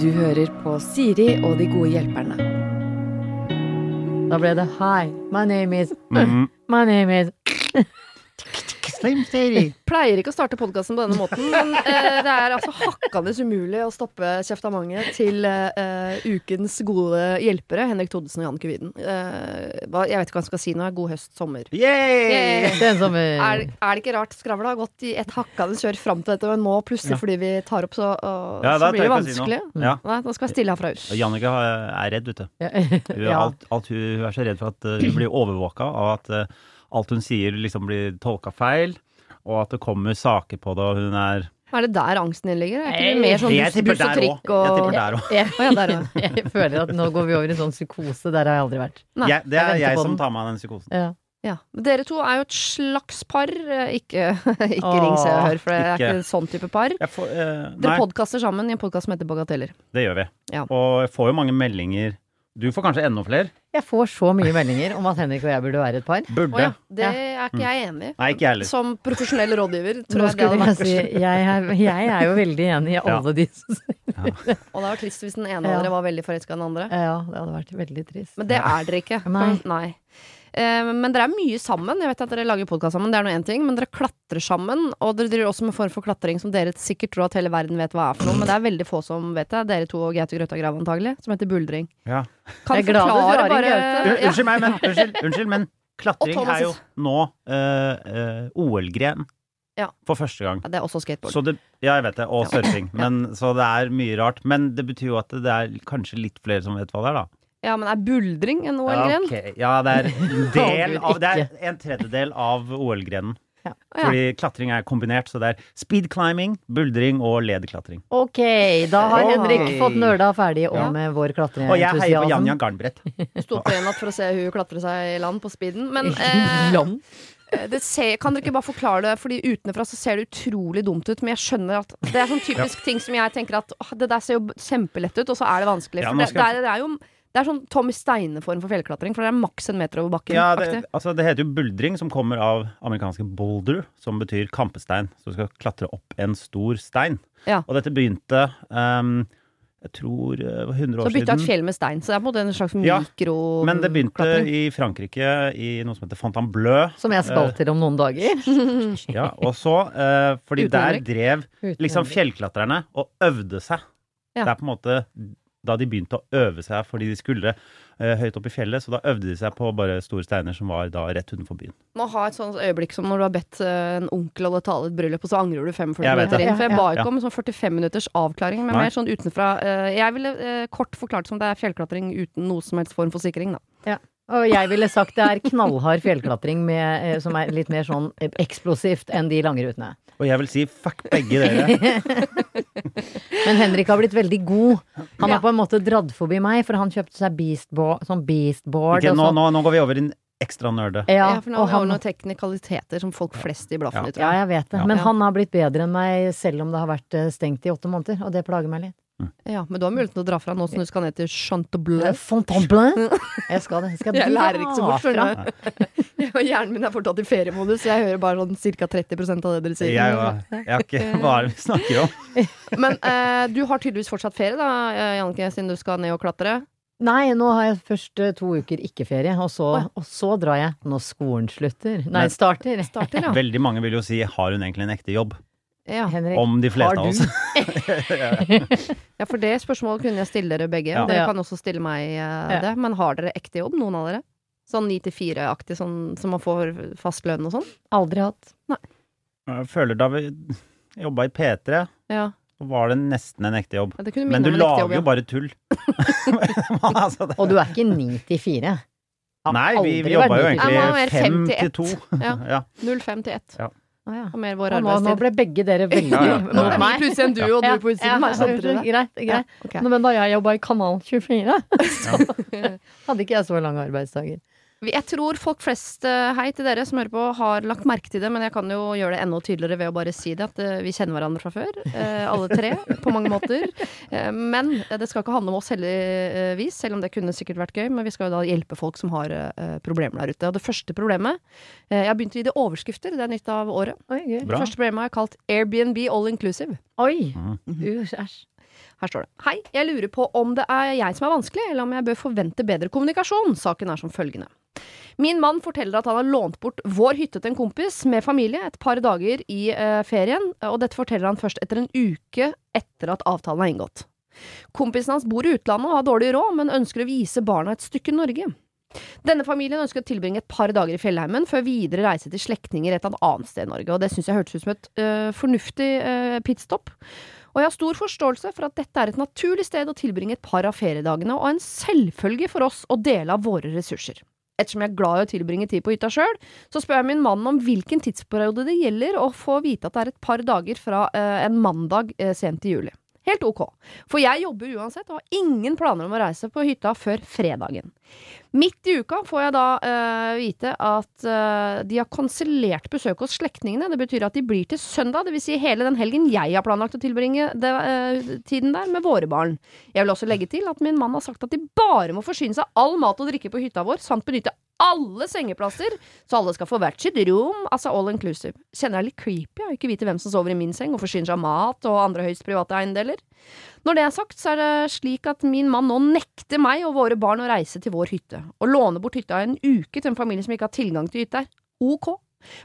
Du hører på Siri og de gode hjelperne. Da ble det Hi, my name is Mhm. My name is Slim Shady. Pleier ikke å starte podkasten på denne måten, men eh, det er altså hakkende umulig å stoppe kjeftamanget til eh, ukens gode hjelpere, Henrik Thodesen og Jan Widen. Eh, hva- jeg vet ikke hva han skal si nå. God høst, sommer. Yay! Sensommer. Er, er det ikke rart? Skravla har gått i et hakkende kjør fram til dette, men nå plutselig Ja. fordi vi tar opp, så, og, Ja, så blir det tør jeg ikke si vanskelig. noe. Ja. Nei, nå skal jeg stille herfra ut. Jannicke har- er redd, vet du. Ja. Hun, er Ja. alt, alt, hun hun er så redd for at uh, hun blir overvåka, av at uh, alt hun sier liksom blir tolka feil, og at det kommer saker på det, og hun er Er det der angsten din ligger? Er ikke det mer sånn Jeg buss, og trikk Jeg og tipper der òg. Jeg, jeg, ja, òg. jeg føler at nå går vi over i en sånn psykose. Der har jeg aldri vært. Nei, Jeg- Det er jeg som den. tar meg av den psykosen. Ja. Ja, Dere to er jo et slags par. eh, Ikke, ikke Åh, ring Se og Hør, for det er ikke. ikke en sånn type par. Jeg får, uh, Dere podkaster sammen i en podkast som heter Bagateller. det gjør vi. Ja. Og jeg får jo mange meldinger. Du får kanskje enda flere? Jeg får så mye meldinger om at Henrik og jeg burde være et par. Burde. Oh, ja, det er ikke jeg enig i. Nei, ikke heller. Som profesjonell rådgiver tror Nå jeg skulle jeg si jeg er, jeg er jo veldig enig i alle de som Og det vært trist hvis den ene av Ja. dere var veldig forelska i den andre. Ja, det hadde vært veldig trist. Men det er dere ikke. Nei. Eh, men dere er mye sammen. Jeg vet at dere lager podkast sammen, det er nå én ting. Men dere klatrer sammen, og dere driver også med en form for klatring som dere sikkert tror at hele verden vet hva er for noe. Men det er veldig få som vet det. Dere to og Gaute Grøtta Grav antagelig, som heter buldring. Ja. Kan Jeg forklare bare ja. Unnskyld meg, men, unnskyld, unnskyld, men klatring er jo nå uh, uh, OL-gren. Ja. For første gang. Ja, Det er også skateboard. Så det, ja, jeg vet det. Og surfing. Men, så det er mye rart. Men det betyr jo at det er kanskje litt flere som vet hva det er, da. Ja, men er buldring en OL-gren? Ja, ja, det er en del av Det er en tredjedel av OL-grenen. Ja. Fordi klatring er kombinert, så det er speed climbing, buldring og lederklatring. Ok, da har Oi. Henrik fått nøla ferdig Ja. om vår vår Og jeg heier på klatreentusiasme. Janja Garnbrett. Sto opp en natt for å se hun klatre seg i land på speeden. Men eh, Land. det ser, kan dere ikke bare forklare det? Fordi utenfra så ser det utrolig dumt ut. Men jeg skjønner at det er sånn typisk ting som jeg tenker at åh, det der ser jo kjempelett ut, og så er det vanskelig. For ja, skal det, det, er, det er jo det er sånn Tommy Steine-form for fjellklatring, for det er maks en meter over bakken. Ja, det, altså det heter jo buldring, som kommer av amerikanske boulder, som betyr kampestein. Så du skal klatre opp en stor stein. Ja. Og dette begynte um, jeg tror eh, det var 100 så år bytta et fjell med stein. Så det er på en måte en slags Ja, Men det begynte i Frankrike, i noe som heter Fontainebleau. Som jeg skal til om noen dager. Ja, og så, eh, fordi Utenrik. der drev liksom fjellklatrerne og øvde seg. Ja. Det er på en måte da de begynte å øve seg fordi de skulle eh, høyt opp i fjellet, så da øvde de seg på bare store steiner som var da rett utenfor byen. Må ha et sånt øyeblikk som når du har bedt eh, en onkel holde tale i et bryllup, og så angrer du 45 minutter inn. For jeg ba ikke om en sånn 45 minutters avklaring, men Nei. mer sånn utenfra. eh, jeg ville eh, kort forklart som det er fjellklatring uten noe som helst form for sikring, da. Og jeg ville sagt det er knallhard fjellklatring med, eh, som er litt mer sånn eksplosivt enn de lange rutene. Og jeg vil si fuck begge dere. Men Henrik har blitt veldig god. Han Ja. har på en måte dratt forbi meg, for han kjøpte seg beastboard, sånn beastboard og nå, sånn. nå, nå går vi over i en ekstra nerde. Ja, Ja, for nå har vi han, noen teknikaliteter som folk flest i blaffen Ja. i, tror ja, jeg. vet det. Ja. Men han har blitt bedre enn meg, selv om det har vært eh, stengt i åtte måneder. Og det plager meg litt. Ja, men du har muligheten til å dra fra nå som du skal ned til Chantebleu. Fontainebleau. Jeg skal det. Jeg skal Jeg lærer ikke så fort, fra. skjønner du. Hjernen min er fortsatt i feriemodus, jeg hører bare sånn ca. 30% av det dere sier. Jeg, òg. jeg har ikke Hva er det vi snakker om? Men eh, du har tydeligvis fortsatt ferie, da, Janke, siden du skal ned og klatre. Nei, nå har jeg først eh, to uker ikke ferie, og så, og så drar jeg når skolen slutter. Nei, starter. Starter, ja. Veldig mange vil jo si har hun egentlig en ekte jobb? Ja. Henrik, Om de fleste av oss. Ja, for det spørsmålet kunne jeg stille dere begge. Ja. Dere kan også stille meg uh, det. Men har dere ekte jobb, noen av dere? Sånn ni til fire-aktig, sånn som man får fast lønn og sånn? Aldri hatt. Jeg føler da vi jobba i P3, Ja. så var det nesten en ekte jobb. Ja, Men du lager jobb, jo bare tull. Men altså, det- Og du er ikke ni til fire. Har Nei, vi, vi jobba jo egentlig er fem fem til til ett. to. Ja. Ja. 05 til 1. Å, ja. Og mer vår Og nå, nå ble begge dere veldig Ja, ja. Nå ble vi plutselig en duo, og du Ja, på utsiden. ja, greit, greit. Ja, ok. Nå, Men da jeg jobba i Kanal 24, så hadde ikke jeg så lange arbeidsdager. Jeg tror folk flest, eh, hei til dere som hører på, har lagt merke til det, men jeg kan jo gjøre det enda tydeligere ved å bare si det, at eh, vi kjenner hverandre fra før. eh, Alle tre, på mange måter. Men det skal ikke handle om oss heldigvis, selv om det kunne sikkert vært gøy. Men vi skal jo da hjelpe folk som har problemer der ute. Og det første problemet Jeg har begynt å gi det overskrifter, det er nytt av året. Oi. Det første problemet har jeg kalt Airbnb all inclusive. Oi. Æsj. Mm. Æsj. Her står det. Hei, jeg lurer på om det er jeg som er vanskelig, eller om jeg bør forvente bedre kommunikasjon. Saken er som følgende. Min mann forteller at han har lånt bort vår hytte til en kompis med familie et par dager i eh, ferien, og dette forteller han først etter en uke etter at avtalen er inngått. Kompisen hans bor i utlandet og har dårlig råd, men ønsker å vise barna et stykke Norge. Denne familien ønsker å tilbringe et par dager i fjellheimen før videre reise til slektninger et annet sted i Norge, og det syns jeg hørtes ut som et øh, fornuftig øh, pitstop. Og jeg har stor forståelse for at dette er et naturlig sted å tilbringe et par av feriedagene, og en selvfølge for oss å dele av våre ressurser. Ettersom jeg er glad i å tilbringe tid på hytta sjøl, så spør jeg min mann om hvilken tidsperiode det gjelder, og får vite at det er et par dager fra eh, en mandag eh, sent i juli. Helt ok, for jeg jobber uansett og har ingen planer om å reise på hytta før fredagen. Midt i uka får jeg da uh, vite at uh, de har kansellert besøk hos slektningene. Det betyr at de blir til søndag, dvs. Si hele den helgen jeg har planlagt å tilbringe det, uh, tiden der med våre barn. Jeg vil også legge til at min mann har sagt at de bare må forsyne seg all mat og drikke på hytta vår, samt benytte alle sengeplasser, så alle skal få hvert sitt rom, altså all inclusive. Kjenner jeg litt creepy å ikke vite hvem som sover i min seng og forsyner seg av mat og andre høyst private eiendeler. Når det er sagt, så er det slik at min mann nå nekter meg og våre barn å reise til vår hytte, og låne bort hytta i en uke til en familie som ikke har tilgang til hytta. Ok.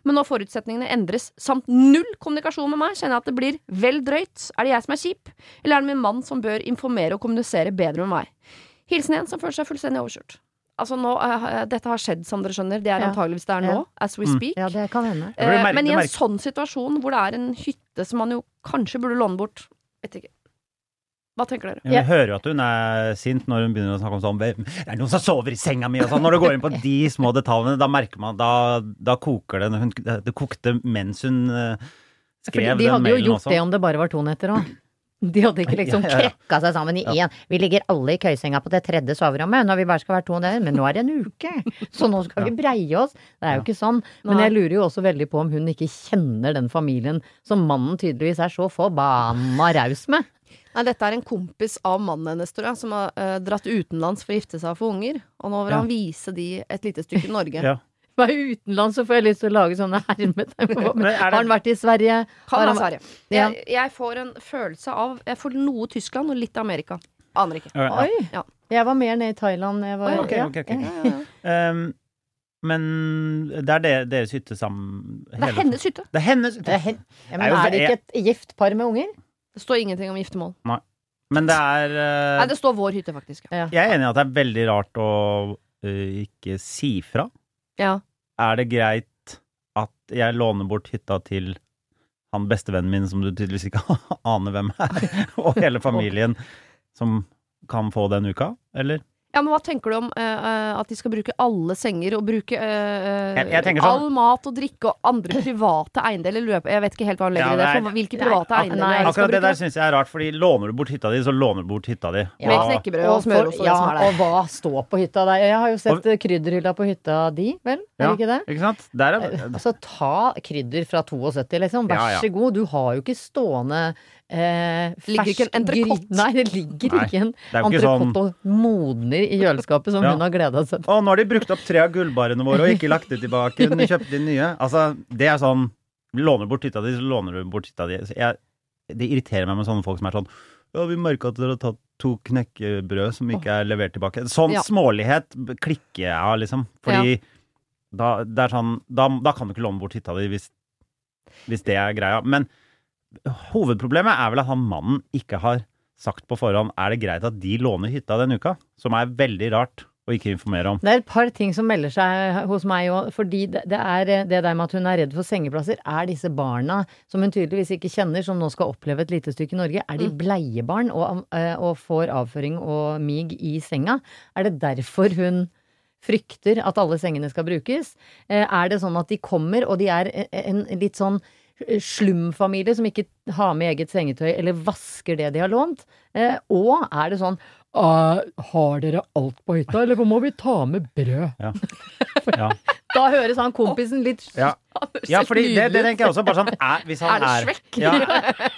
Men når forutsetningene endres, samt null kommunikasjon med meg, kjenner jeg at det blir vel drøyt. Er det jeg som er kjip, eller er det min mann som bør informere og kommunisere bedre med meg? Hilsen en som føler seg fullstendig overkjørt. Altså nå, uh, dette har skjedd, som dere skjønner. Det er Ja. antageligvis det er nå, Ja. as we Mm. speak. Ja, det kan hende. Merke- men i en sånn situasjon hvor det er en hytte som man jo kanskje burde låne bort Vet ikke. Hva tenker dere? Vi jeg hører jo at hun er sint når hun begynner å snakke om sånn Det er noen som sover i senga mi og sånn. Når du går inn på de små detaljene, da merker man Da, da koker det. Hun, det kokte mens hun skrev den mailen også. de hadde jo gjort også. det om det bare var to netter òg. De hadde ikke liksom Ja, ja, ja. krekka seg sammen i én. Vi ligger alle i køysenga på det tredje soverommet når vi bare skal være to der, men nå er det en uke! Så nå skal vi breie oss. Det er jo ikke sånn. Men jeg lurer jo også veldig på om hun ikke kjenner den familien som mannen tydeligvis er så forbanna raus med. Nei, dette er en kompis av mannen hennes, tror jeg, som har eh, dratt utenlands for å gifte seg og få unger. Og nå vil Ja. han vise de et lite stykke Norge. Ja. Bare utenlands så får jeg lyst til å lage sånne hermetegn. Men er Har han vært i Sverige? Kan han- være Sverige. Ja. Jeg, jeg får en følelse av Jeg får noe Tyskland og litt Amerika. Aner ikke. Ja. Oi! Ja. Jeg var mer nede i Thailand. Jeg var, Ok, ja. ok, ok. Ja, ja, ja. Um, men det er det, deres hytte sammen Det er hennes hytte. Det er hennes Det er, hen- ja, men er men jo- er det ikke et gift par med unger? Det står ingenting om giftermål. Men det er eh, Nei, det står vår hytte, faktisk. Ja. Ja. Jeg er enig i at det er veldig rart å eh, ikke si fra. ja. Er det greit at jeg låner bort hytta til han bestevennen min, som du tydeligvis ikke aner hvem er, og hele familien, som kan få den uka, eller? Ja, men hva tenker du om eh, at de skal bruke alle senger og bruke uh, Jeg- jeg sånn- all mat og drikke og andre private eiendeler? Lurer jeg vet ikke helt hva han legger Ja, i det. For hvilke private nei, eiendeler nei, er Akkurat det der syns jeg er rart, fordi låner du bort hytta di, så låner du bort hytta di. Med Og- knekkebrød og smør og det ja, som er der. og hva står på hytta der? Jeg har jo sett og, krydderhylla på hytta di, vel? Er Ja. det ikke det? Ikke sant? Der er, Altså, ta krydder fra 72, liksom. Vær Ja, ja. så god. Du har jo ikke stående eh, Ligger ikke en fersk entrecôte. Nei, det ligger Nei, ikke en ikke sånn og modner i kjøleskapet som Ja. hun har gleda seg til. Å, nå har de brukt opp tre av gullbarene våre og ikke lagt det tilbake. Hun kjøpte inn nye. Altså, det er sånn Låner bort hytta di, så låner du bort hytta di. Så det irriterer meg med sånne folk som er sånn Ja, vi merka at dere har tatt to knekkebrød som ikke er levert tilbake. Sånn Ja. smålighet klikker jeg av, liksom. Fordi da, det er sånn, da, da kan du ikke låne bort hytta di hvis, hvis det er greia. Men hovedproblemet er vel at han mannen ikke har sagt på forhånd er det greit at de låner hytta den uka. Som er veldig rart å ikke informere om. Det er et par ting som melder seg hos meg òg. Fordi det, det er eh, det der med at hun er redd for sengeplasser, er disse barna som hun tydeligvis ikke kjenner, som nå skal oppleve et lite stykke i Norge, er de bleiebarn og, eh, og får avføring og mig i senga? Er det derfor hun frykter at alle sengene skal brukes? Eh, Er det sånn at de kommer, og de er en, en litt sånn slumfamilie som ikke har med eget sengetøy eller vasker det de har lånt? Eh, og er det sånn Uh, Har dere alt på hytta, eller må vi ta med brød? Ja. Ja. Da høres han kompisen litt Ja. ja, fordi det, det tenker jeg også. Bare sånn er, Hvis han Er det er? Ja,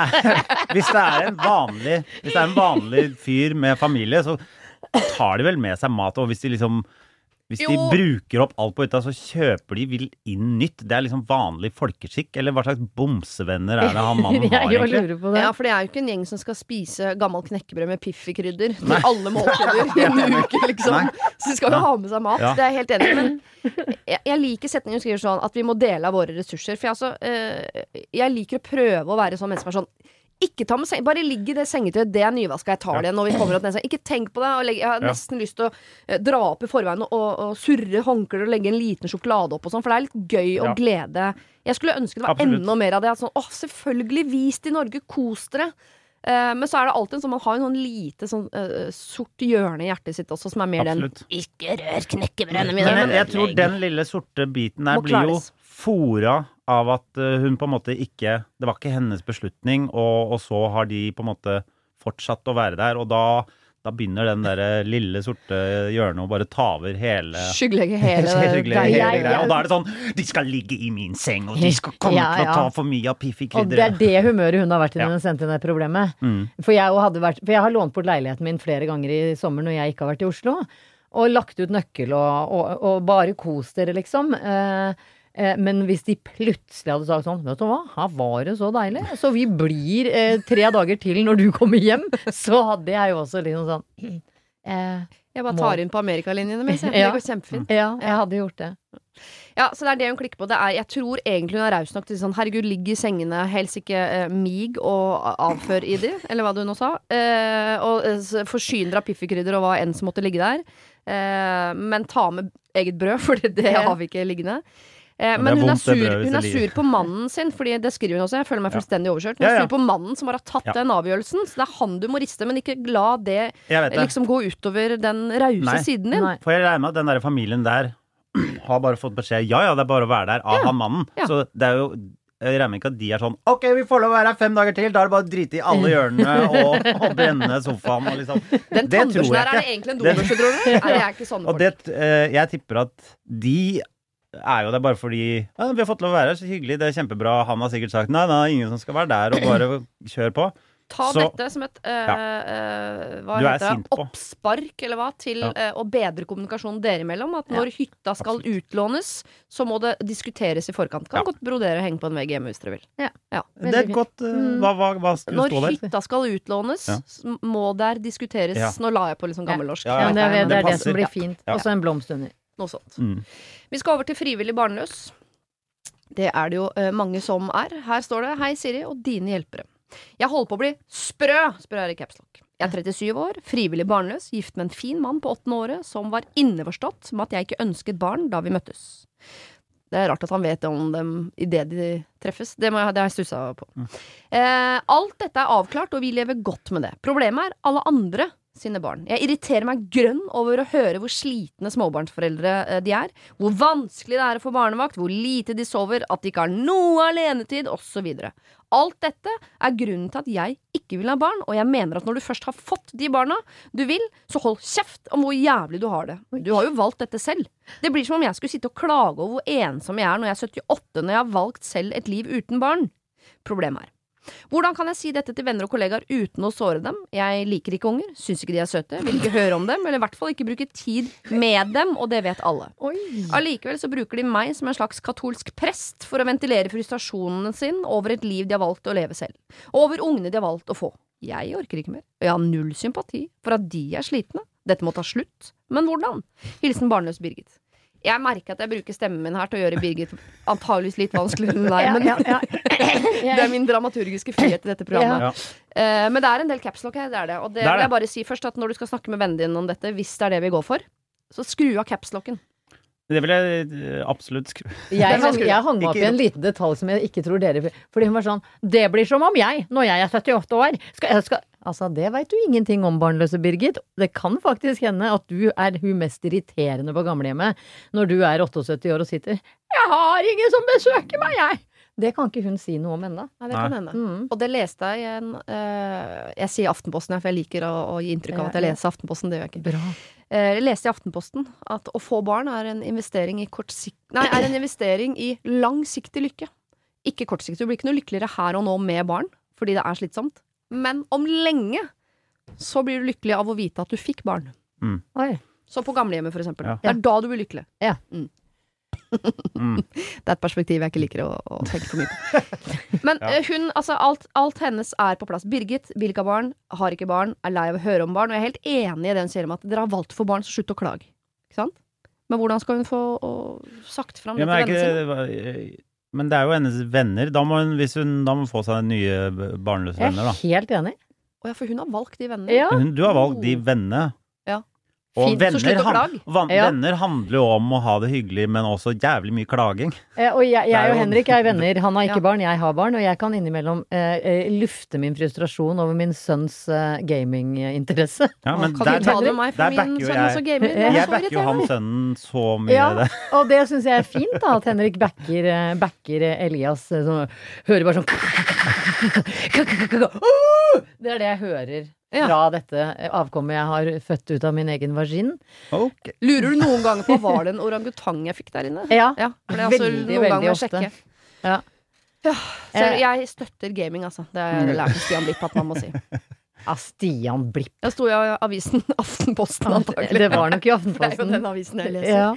hvis det er en vanlig Hvis det er en vanlig fyr med familie, så tar de vel med seg mat. Og hvis de liksom hvis de bruker opp alt på hytta, så kjøper de vilt inn nytt. Det er liksom vanlig folkeskikk. Eller hva slags bomsevenner er det han mannen har, egentlig? lurer på det. Ja, for det er jo ikke en gjeng som skal spise gammel knekkebrød med Piffi-krydder til alle måltider i en uke, liksom. Nei. Så de skal jo ha med seg mat. Ja. Det er jeg helt enig i. Men jeg, jeg liker setningen hun skriver sånn at vi må dele av våre ressurser. For jeg, altså, eh, jeg liker å prøve å være sånn menneske som er sånn ikke ta med seng, Bare ligg i det sengetøyet, det er nyvaska, jeg tar det igjen når vi kommer opp ned. Ikke tenk på det. Jeg har nesten lyst til å eh, dra opp i forveien og, og surre håndklær og legge en liten sjokolade opp og sånn, for det er litt gøy og glede. Jeg skulle ønske det var Absolutt. enda mer av det. Sånn, åh, selvfølgelig, vis til Norge, kos dere. Uh, men så er det alltid en sånn, man har noen lite sånn uh, sort hjørne i hjertet sitt også, som er mer Absolutt. den Ikke rør knekkebrødene mine! Men jeg, jeg tror den lille sorte biten der blir jo. Fora av at eh, hun på en måte ikke Det var ikke hennes beslutning, og, og så har de på en måte fortsatt å være der, og da, da begynner den der lille sorte hjørnet å bare ta over hele Skyggelegge hele hele greia. Og da er det sånn De skal ligge i min seng, og de skal komme Ja, til å ta for mye av Og det er det humøret hun har vært i når hun sendte inn det problemet. Mm. For jeg, vært, for jeg har lånt bort leiligheten min flere ganger i sommer når jeg ikke har vært i Oslo. Og lagt ut nøkkel og, og, og bare kos dere, liksom. Eh, men hvis de plutselig hadde sagt sånn Vet du hva, her var det så deilig. Så vi blir eh, tre dager til når du kommer hjem. Så hadde jeg jo også liksom sånn eh, Jeg bare Må- tar inn på amerikalinjene mine. Ja. Det går kjempefint. Ja, jeg hadde gjort det. Ja, så det er det hun klikker på. Det er, jeg tror egentlig hun er raus nok til sånn Herregud, ligg i sengene, helst ikke eh, mig og avfør i de, eller hva du nå sa. Eh, og eh, forsyn dere av piffikrydder og hva enn som måtte ligge der. Eh, men ta med eget brød, for det, det har vi ikke liggende. Eh, men er hun er, sur, hun er sur på mannen sin, Fordi det skriver hun også. Jeg føler meg Ja. fullstendig overkjørt. Hun er ja. sur på mannen som har tatt Ja. den avgjørelsen. Så det er han du må riste, men ikke la det det. liksom gå utover den rause siden din. Nei. For jeg regner med at den der familien der har bare fått beskjed Ja, ja, det er bare å være der av Ja. han mannen. Ja. Så det er jo jeg regner ikke at de er sånn OK, vi får lov å være her fem dager til. Da er det bare å drite i alle hjørnene og, og brenne sofaen og liksom. Den Det tror tannbørsten ikke Den er det er egentlig en dobørste, tror du? Nei, det er ikke sånne Og folk. det, eh, jeg tipper at de er jo der bare fordi ja, vi har fått lov å være her, så hyggelig, det er kjempebra. Han har sikkert sagt nei, nei, ingen som skal være der, og bare kjør på. Ta Så- dette som et eh, øh, hva er heter det? oppspark eller hva, til Ja. eh, å bedre kommunikasjonen dere imellom. At når hytta skal utlånes, så må det diskuteres i forkant. Kan Ja. godt brodere og henge på en vegg hjemme hvis dere vil. Det er et fint. godt Mm. Hva, hva, hva skulle Når stå der? hytta skal utlånes, Ja. må der diskuteres Ja. Nå la jeg på liksom gammelnorsk. Ja, Ja, ja. det, er, det, Det er det som blir fint. Ja. Og så en blomst under. Noe sånt. Mm. Vi skal over til frivillig barnløs. Det er det jo eh, mange som er. Her står det 'Hei, Siri og dine hjelpere'. Jeg holder på å bli sprø, spør i capslock. Jeg er 37 år, frivillig barnløs, gift med en fin mann på åttende året som var inneforstått med at jeg ikke ønsket barn da vi møttes. Det er rart at han vet om dem idet de treffes. Det, må jeg, det har jeg stussa på. Eh, alt dette er avklart, og vi lever godt med det. Problemet er alle andre sine barn. Jeg irriterer meg grønn over å høre hvor slitne småbarnsforeldre eh, de er. Hvor vanskelig det er å få barnevakt, hvor lite de sover, at de ikke har noe alenetid, osv. Alt dette er grunnen til at jeg ikke vil ha barn, og jeg mener at når du først har fått de barna du vil, så hold kjeft om hvor jævlig du har det. Du har jo valgt dette selv. Det blir som om jeg skulle sitte og klage over hvor ensom jeg er når jeg er 78 når jeg har valgt selv et liv uten barn. Problemet er hvordan kan jeg si dette til venner og kollegaer uten å såre dem? Jeg liker ikke unger, syns ikke de er søte, vil ikke høre om dem, eller i hvert fall ikke bruke tid med dem, og det vet alle. Allikevel så bruker de meg som en slags katolsk prest for å ventilere frustrasjonene sin over et liv de har valgt å leve selv, og over ungene de har valgt å få. Jeg orker ikke mer, og jeg har null sympati for at de er slitne. Dette må ta slutt. Men hvordan? Hilsen barnløs Birgit. Jeg merker at jeg bruker stemmen min her til å gjøre Birgit antageligvis litt vanskeligere enn deg, men ja, ja. det er min dramaturgiske frihet i dette programmet. Ja. Eh, men det er en del capslock her, det er det. Og det, Det er vil det. jeg bare si først at når du skal snakke med vennen din om dette, hvis det er det vi går for, så skru av capslocken. Det vil jeg eh, absolutt skru Jeg hang, jeg hang opp i en liten detalj som jeg ikke tror dere Fordi hun var sånn Det blir som om jeg, når jeg er 78 år skal, jeg skal, Altså, det veit du ingenting om, barnløse Birgit. Det kan faktisk hende at du er hun mest irriterende på gamlehjemmet når du er 78 år og sitter 'Jeg har ingen som besøker meg, jeg'. Det kan ikke hun si noe om ennå. Nei, det kan hende. Mm. Og det leste jeg i en uh, Jeg sier Aftenposten, for jeg liker å, å gi inntrykk av at jeg leser Aftenposten. Det gjør jeg ikke. Bra. Eh, Jeg leste i Aftenposten at å få barn er en investering i kortsikt... Nei, er en investering i langsiktig lykke. Ikke kortsiktig. Du blir ikke noe lykkeligere her og nå med barn, fordi det er slitsomt. Men om lenge så blir du lykkelig av å vite at du fikk barn. Oi. Så på gamlehjemmet, for eksempel. Ja. Det er da du blir lykkelig. Ja. Mm. Mm. Det er et perspektiv jeg ikke liker å, å tenke for mye på. Men Ja. eh, hun, altså alt, alt hennes er på plass. Birgit vil ikke ha barn, har ikke barn, er lei av å høre om barn. Og jeg er helt enig i det hun sier om at dere har valgt for barn, så slutt å klage. Ikke sant? Men hvordan skal hun få å, sagt fram Ja, det men, til vennene sine? men det er jo hennes venner. Da må hun, hvis hun, da må hun få seg nye barnløse Jeg venner, da. er helt enig. Å ja, for hun har valgt de vennene. Ja. Hun, du har valgt de vennene. Og Fint, venner, han- van- Ja. venner handler jo om å ha det hyggelig, men også jævlig mye klaging. Eh, Og jeg, jeg og Henrik er venner. Han har ikke Ja. barn, jeg har barn. Og jeg kan innimellom eh, eh, lufte min frustrasjon over min sønns eh, gaminginteresse. Ja, men kan der, du ta det med meg, der for min sønn jeg- også gamer. Det jeg backer jo han sønnen så mye Ja, det. og det syns jeg er fint, da, at Henrik backer, eh, backer eh, Elias. Så, hører bare sånn Det er det jeg hører Ja. fra dette avkommet jeg har født ut av min egen vagin. Okay. Lurer du noen ganger på var det en orangutang jeg fikk der inne? Ja. Ja, det er altså Veldig, veldig ofte. Ja. Ja, så Eh. jeg støtter gaming, altså. Det har jeg lært Stian Blipp at man må si. Ja, Stian Blipp. Det sto i avisen Aftenposten, antagelig. Det var nok i Aftenposten. det er jo den avisen jeg leser. Ja.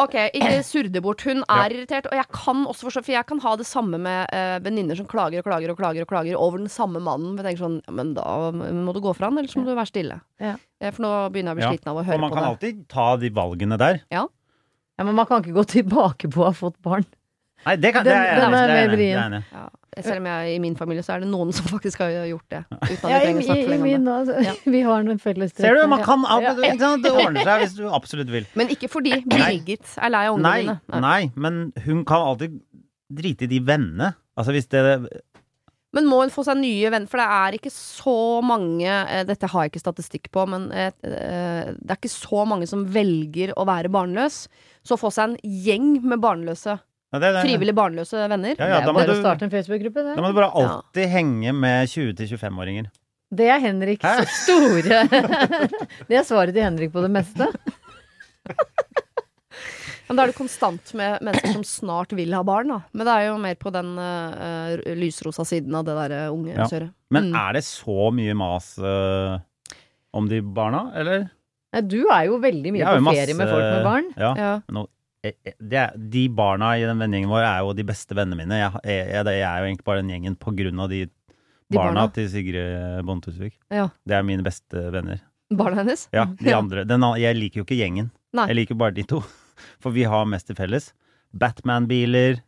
Ok, ikke surr det bort. Hun er irritert, og jeg kan også forstå For jeg kan ha det samme med uh, venninner som klager og klager og klager og klager over den samme mannen. Men jeg tenker sånn, ja, men da må du gå fra han, eller så må du være stille. Ja. For nå begynner jeg å bli sliten av å høre på det. Og man kan det. alltid ta de valgene der. ja, men man kan ikke gå tilbake på å ha fått barn. Nei, det, kan, Den- det er den i, er det er jeg mer enig det er selv om jeg i min familie så er det noen som faktisk har gjort det. Uten at Ja, i, trenger å snakke for lenge om min, det. altså, Ja. Vi har noen felles Ser du, man kan av, Ja. ikke sant? Det ordner seg hvis du absolutt vil. Men ikke fordi Birgit er lei av ungene Nei, dine. nei, men hun kan alltid drite i de vennene. Altså hvis det Men må hun få seg nye venner? For det er ikke så mange eh, Dette har jeg ikke statistikk på, men eh, eh, det er ikke så mange som velger å være barnløs. Så få seg en gjeng med barnløse, ja, det, det, frivillig barnløse venner. Ja, Det er bare å starte en Facebook-gruppe, det. da må du bare alltid henge med 20-25-åringer. Det er Henriks Hæ? store Det er svaret til Henrik på det meste. Men da er det konstant med mennesker som snart vil ha barn, da. Men det er jo mer på den uh, lysrosa siden av det derre unge Ja. kjøret. Men Mm. er det så mye mas uh, om de barna, eller? Nei, Du er jo veldig mye på masse, ferie med folk med barn. Ja. Ja. Nå, eh, eh, det er, de barna i den vennegjengen vår er jo de beste vennene mine. Jeg, jeg, jeg, jeg er jo egentlig bare den gjengen på grunn av de, De barna, barna. til Sigrid Bonde Tusvik. Ja. Det er mine beste venner. Barna hennes? Ja, de andre. Den, jeg liker jo ikke gjengen. Nei. Jeg liker bare de to. For vi har mest til felles. Batman-biler,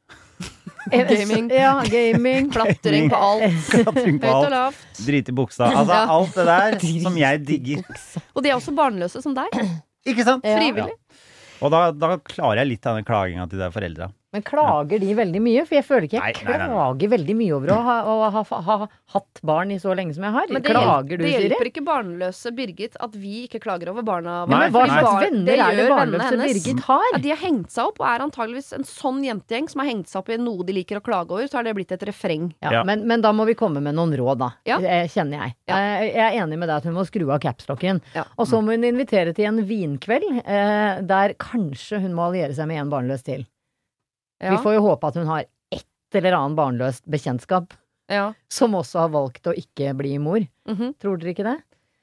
Gaming. Ja, gaming. Klatring på alt. klatring på Høyt og alt, lavt. drit i buksa. Altså Ja. alt det der som jeg digger. Og de er også barnløse som deg. Ikke sant? Ja. Frivillig. Og da, da klarer jeg litt av den klaginga til de foreldra. Men klager de veldig mye? For jeg føler ikke jeg Nei, nei, nei, nei. klager veldig mye over å ha, å ha, ha, hatt barn i så lenge som jeg har. Men det, klager du, Siri? det hjelper ikke barnløse Birgit at vi ikke klager over barna våre. Men hva slags venner er det barnløse hennes. Birgit har? Ja, de har hengt seg opp, og er antageligvis en sånn jentegjeng som har hengt seg opp i noe de liker å klage over, så har det blitt et refreng. Ja, Ja. Men, men da må vi komme med noen råd, da. Ja. Kjenner jeg. Ja. Eh, Jeg er enig med deg at hun må skru av capslocken. Ja. Og så må hun invitere til en vinkveld, eh, der kanskje hun må alliere seg med en barnløs til. Ja. Vi får jo håpe at hun har ett eller annet barnløst bekjentskap Ja. som også har valgt å ikke bli mor. Mhm. Tror dere ikke det?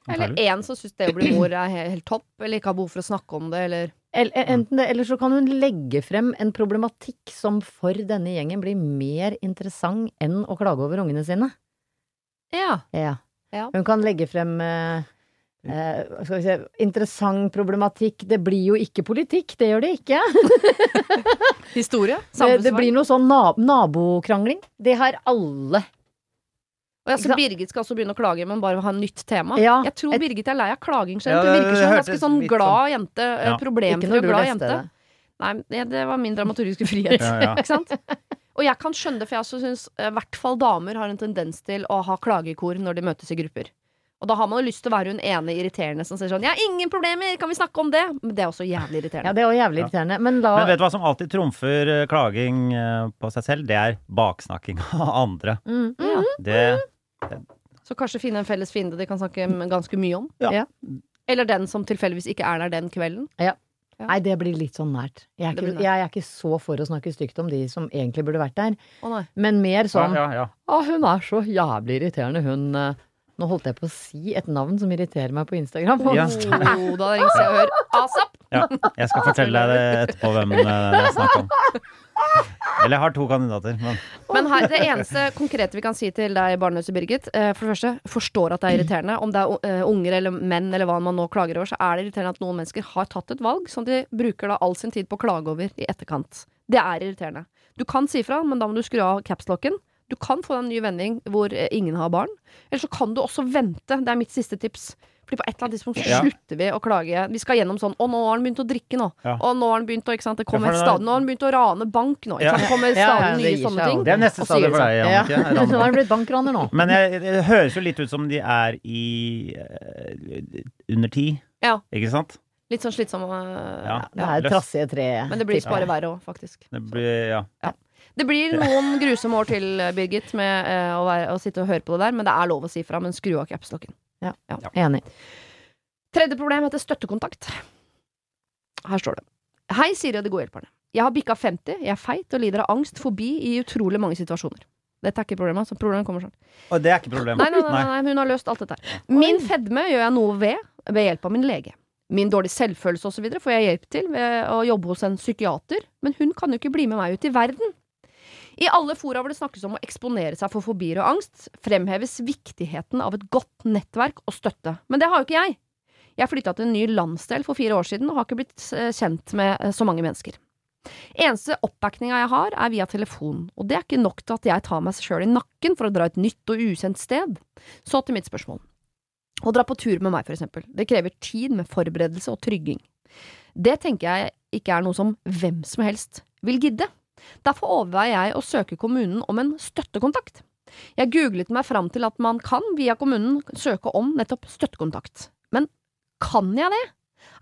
Eller en som syns det å bli mor er helt, topp, eller ikke har behov for å snakke om det, eller Eller, enten det, eller så kan hun legge frem en problematikk som for denne gjengen blir mer interessant enn å klage over ungene sine. Ja. Ja. Ja. Hun kan legge frem eh, eh, hva skal vi se, interessant problematikk. Det blir jo ikke politikk, det gjør det ikke. Historie. Det, det blir noe sånn nab nabokrangling. Det har alle. Og altså så Birgit skal også begynne å klage, men bare ha nytt tema. Ja, jeg tror et- Birgit er lei av klaging Ja, generelt. Hun det- virker som en ganske sånn glad jente. eh, Ja. Problemfri og glad jente. det. Nei, det, det var min dramaturgiske frihet. Ja, ja. Ikke sant? Og jeg kan skjønne det, for jeg syns i hvert fall damer har en tendens til å ha klagekor når de møtes i grupper. Og da har man jo lyst til å være hun ene irriterende som sier sånn 'Jeg har ingen problemer, kan vi snakke om det?' Men det er også jævlig irriterende. Ja, det er også jævlig irriterende. Men da... Men vet du hva som alltid trumfer eh, klaging eh, på seg selv? Det er baksnakking av andre. mm, ja. Det Så kanskje finne en felles fiende de kan snakke ganske mye om. Ja. Ja. Eller den som tilfeldigvis ikke er der den kvelden. Ja. Nei, det blir litt sånn nært. Jeg er, ikke, nært. jeg er ikke så for å snakke stygt om de som egentlig burde vært der, Å nei. men mer sånn ja, ja, ja. Å, hun er så jævlig irriterende, hun eh, Nå holdt jeg på å si et navn som irriterer meg på Instagram. Ja. Oh, da ringer jeg og hører ASAP! ja. Jeg skal fortelle deg det etterpå hvem eh, det er snakk om. Eller jeg har to kandidater, men Men her, det eneste konkrete vi kan si til deg, barnløse Birgit, eh, for det første, forstår at det er irriterende. Om det er eh, unger eller menn eller hva man nå klager over, så er det irriterende at noen mennesker har tatt et valg som de bruker da all sin tid på å klage over i etterkant. Det er irriterende. Du kan si fra, men da må du skru av capslocken. Du kan få deg en ny vending hvor eh, ingen har barn. Eller så kan du også vente. Det er mitt siste tips. Fordi på et eller annet tidspunkt Ja. slutter vi å klage. Vi skal gjennom sånn 'Å, nå har han begynt å drikke, nå'. Ja. 'Å, nå har han begynt å ikke sant? Det kommer er- stadig Nå har han begynt å rane bank, nå. Ikke sant? Det kommer Ja, stadig ja, det nye sånne ting. det er neste stadie for deg, Ja. Jannicke. Nå har han blitt bankraner nå. Men jeg, det høres jo litt ut som de er i uh, under ti, Ja. ikke sant? Litt sånn slitsomme uh, Ja. Det er trassige tre. Men det blir bare verre òg, faktisk. Det blir, ja. Det blir noen grusomme år til, Birgit, med eh, å, være, å sitte og høre på det der, men det er lov å si fra. Men skru av capslocken. Enig. Tredje problem heter støttekontakt. Her står det. Hei, Siri og de gode hjelperne. Jeg har bikka 50, jeg er feit og lider av angst, fobi i utrolig mange situasjoner. Dette er ikke problemet, så problemet kommer sånn. Og det er ikke problemet. Nei, nei, nei, nei, hun har løst alt dette her. Min fedme gjør jeg noe ved ved hjelp av min lege. Min dårlige selvfølelse osv. får jeg hjelp til ved å jobbe hos en psykiater, men hun kan jo ikke bli med meg ut i verden. I alle fora hvor det snakkes om å eksponere seg for fobier og angst, fremheves viktigheten av et godt nettverk og støtte. Men det har jo ikke jeg. Jeg flytta til en ny landsdel for fire år siden og har ikke blitt eh, kjent med eh, så mange mennesker. Eneste oppbackinga jeg har, er via telefon, og det er ikke nok til at jeg tar meg sjøl i nakken for å dra et nytt og ukjent sted. Så til mitt spørsmål. Å dra på tur med meg, for eksempel, det krever tid med forberedelse og trygging. Det tenker jeg ikke er noe som hvem som helst vil gidde. Derfor overveier jeg å søke kommunen om en støttekontakt. Jeg googlet meg fram til at man kan via kommunen søke om nettopp støttekontakt. Men kan jeg det?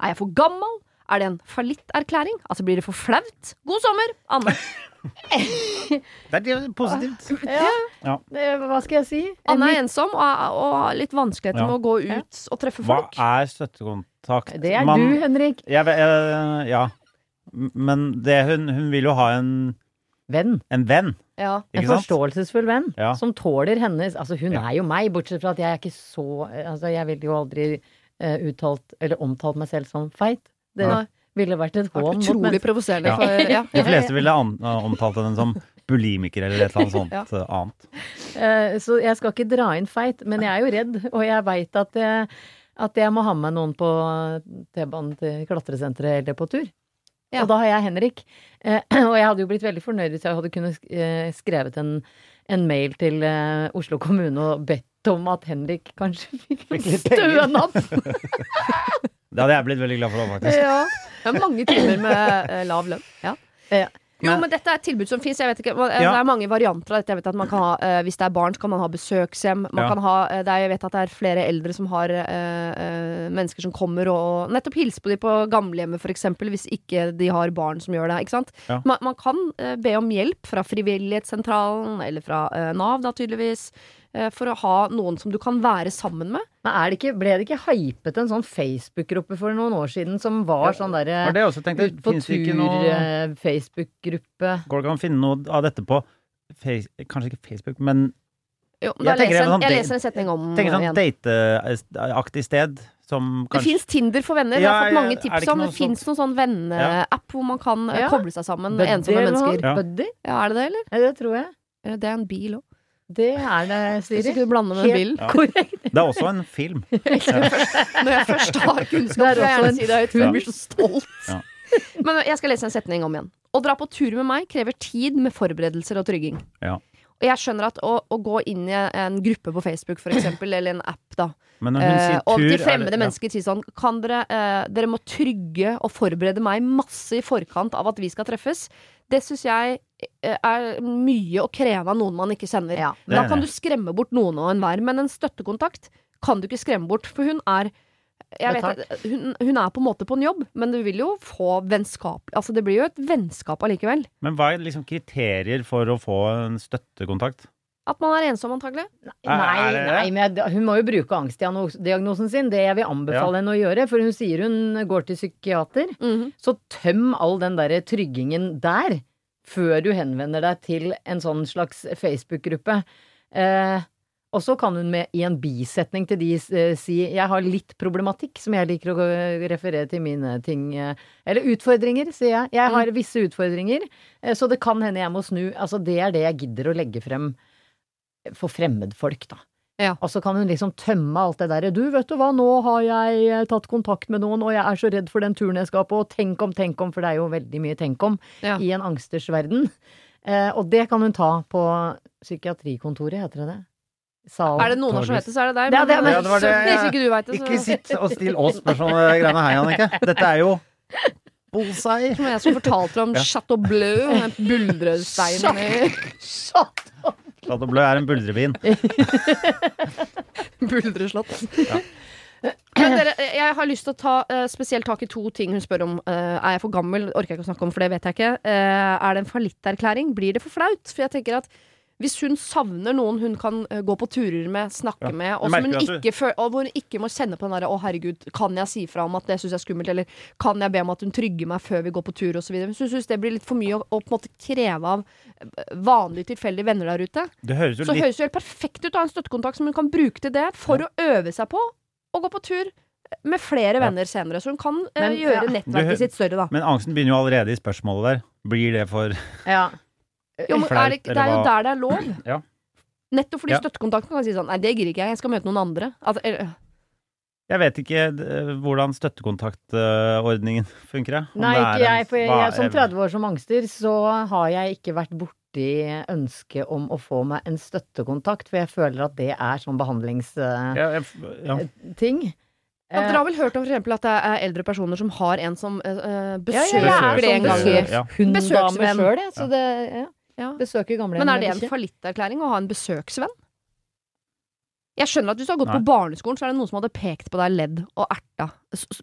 Er jeg for gammel? Er det en fallitterklæring? Altså blir det for flaut? God sommer, Anne. Det er positivt. Ja. Ja. Det, hva skal jeg si? Anne er ensom og, og har litt vanskeligheter Ja. med å gå ut og treffe folk. Hva er støttekontakt? Det er Man- du, Henrik. Jeg, jeg, ja. Men det, hun, hun vil jo ha en, Venn. en venn, Ja. En sant? forståelsesfull venn Ja. som tåler hennes Altså, hun Ja. er jo meg, bortsett fra at jeg er ikke så Altså, jeg ville jo aldri uh, uttalt eller omtalt meg selv som feit. Det ja. ville vært et hån mot utrolig provoserende. Ja. Ja. De fleste ville an, omtalt henne som bulimiker eller et eller annet sånt Ja. eh, annet. Uh, Så jeg skal ikke dra inn feit, men jeg er jo redd, og jeg veit at at jeg må ha med noen på T-banen til klatresenteret eller på tur. Ja. Og da har jeg Henrik. Eh, Og jeg hadde jo blitt veldig fornøyd hvis jeg hadde kunnet eh, skrevet en, en mail til eh, Oslo kommune og bedt om at Henrik kanskje fikk en litt stønad. Det hadde jeg blitt veldig glad for, da, faktisk. Ja. Det er mange timer med eh, lav lønn. Ja. Ja. Jo, Men- dette er et tilbud som fins. Det er mange varianter av dette. Jeg vet at man kan ha, uh, hvis det er barn, så kan man ha besøkshjem. Man Ja. kan ha, eh, det er, jeg vet at det er flere eldre som har uh, eh, mennesker som kommer og nettopp hilser på dem på gamlehjemmet, f.eks., hvis ikke de har barn som gjør det. Ikke sant? Ja. Man, man kan eh, be om hjelp fra Frivillighetssentralen, eller fra eh, Nav, da tydeligvis, eh, for å ha noen som du kan være sammen med. Men er det ikke, ble det ikke hypet en sånn Facebook-gruppe for noen år siden som var sånn derre? Ut på tur, ikke noe eh, Facebook-gruppe. Går det ikke an å finne noe av dette på face, Kanskje ikke Facebook, men Jo, Jeg leser en sånn jeg leser en setning om tenk sånn dateaktig sted som Det kanskje fins Tinder for venner. Jeg har fått mange tips det om det fins noen sånn venneapp hvor man kan eh, Ja. koble seg sammen med ensomme mennesker. Ja. Buddy? Ja, er det det, eller? Ja, det tror jeg. Det er en bil òg. Det er det, Hvis du blander med bilen. Ja. Korrekt. Det er også en film. Når jeg først har kunnskap, Det vil si det høyt, Hun blir så stolt. Ja. Men jeg skal lese en setning om igjen. Å dra på tur med meg krever tid med forberedelser og trygging. Ja. Og jeg skjønner at å, å gå inn i en gruppe på Facebook, for eksempel, eller en app, da, Men når hun Eh, sier og tur til fremmede det- ja. mennesker sier sånn Kan dere eh, Dere må trygge og forberede meg masse i forkant av at vi skal treffes. Det syns jeg eh, er mye å kreve av noen man ikke kjenner. Ja. Da kan du skremme bort noen og enhver, men en støttekontakt kan du ikke skremme bort, for hun er jeg vet, hun, hun er på en måte på en jobb, men du vil jo få vennskap Altså, det blir jo et vennskap allikevel. Men hva er liksom kriterier for å få en støttekontakt? At man er ensom, antagelig. Nei, nei, men hun må jo bruke angstdiagnosen sin. Det jeg vil anbefale henne å gjøre. For hun sier hun går til psykiater. Mhm. Så tøm all den derre tryggingen der, før du henvender deg til en sånn slags Facebook-gruppe. Eh, og så kan hun med, i en bisetning til de eh, si 'jeg har litt problematikk', som jeg liker å referere til mine ting. Eh, eller utfordringer, sier jeg. Jeg har visse utfordringer, eh, så det kan hende jeg må snu. Altså, det er det jeg gidder å legge frem for fremmedfolk, da. Ja. Og så kan hun liksom tømme alt det derre 'du, vet du hva, nå har jeg eh, tatt kontakt med noen, og jeg er så redd for den turen jeg skal på', og tenk om, tenk om, for det er jo veldig mye tenk om Ja. i en angsters verden. Eh, og det kan hun ta på psykiatrikontoret, heter det det? Sal. Er det noen som heter så er det deg. Ja, det er- men, Ja, det var det- hvis ikke du veit det, så Ikke sitt og still oss spørsmål om greiene her, Jannicke. Dette er jo bullseye. som jeg som fortalte om Ja. Chateau Bleu, den buldresteinen i Chateau Bleu er en buldrebin. Buldreslott. Men dere, jeg har lyst til å ta uh, spesielt tak i to ting hun spør om. Uh, er jeg for gammel? Orker jeg ikke å snakke om, for det vet jeg ikke. Uh, er det en fallitterklæring? Blir det for flaut? For jeg tenker at hvis hun savner noen hun kan eh, gå på turer med, snakke Ja, med, og, som hun du- ikke føl og hvor hun ikke må kjenne på den derre 'Å, herregud, kan jeg si fra om at det syns jeg er skummelt', eller 'kan jeg be om at hun trygger meg før vi går på tur', osv. Hvis hun syns det blir litt for mye å, å på en måte kreve av eh, vanlige, tilfeldige venner der ute, Det høres jo så litt høres det jo helt perfekt ut å ha en støttekontakt som hun kan bruke til det, for å øve seg på å gå på tur med flere venner senere. Så hun kan uh, Men, gjøre ja. Du nettverket sitt større, da. Men angsten begynner jo allerede i spørsmålet der. Blir det for Ja. Jo, men er det, det er jo der det er lov. Ja. Nettopp fordi Ja. støttekontakten kan si sånn Nei, det gidder ikke jeg, jeg skal møte noen andre. Altså, er, Jeg vet ikke eh, hvordan støttekontaktordningen funker. Om Nei, ikke jeg. For jeg, jeg, som er- 30 år som angster, så har jeg ikke vært borti ønsket om å få meg en støttekontakt, for jeg føler at det er sånn behandlingsting. ja, ja. ja, dere har vel hørt om for eksempel at det er eldre personer som har en som uh, besøker Ja, ja, det en gang i besøk- ja. Hunddame Besøksvenn. sjøl. Så det ja. Ja. Besøker gamle Men er det en fallitterklæring å ha en besøksvenn? Jeg skjønner at hvis du har gått Nei. på barneskolen, så er det noen som hadde pekt på deg, ledd og erta.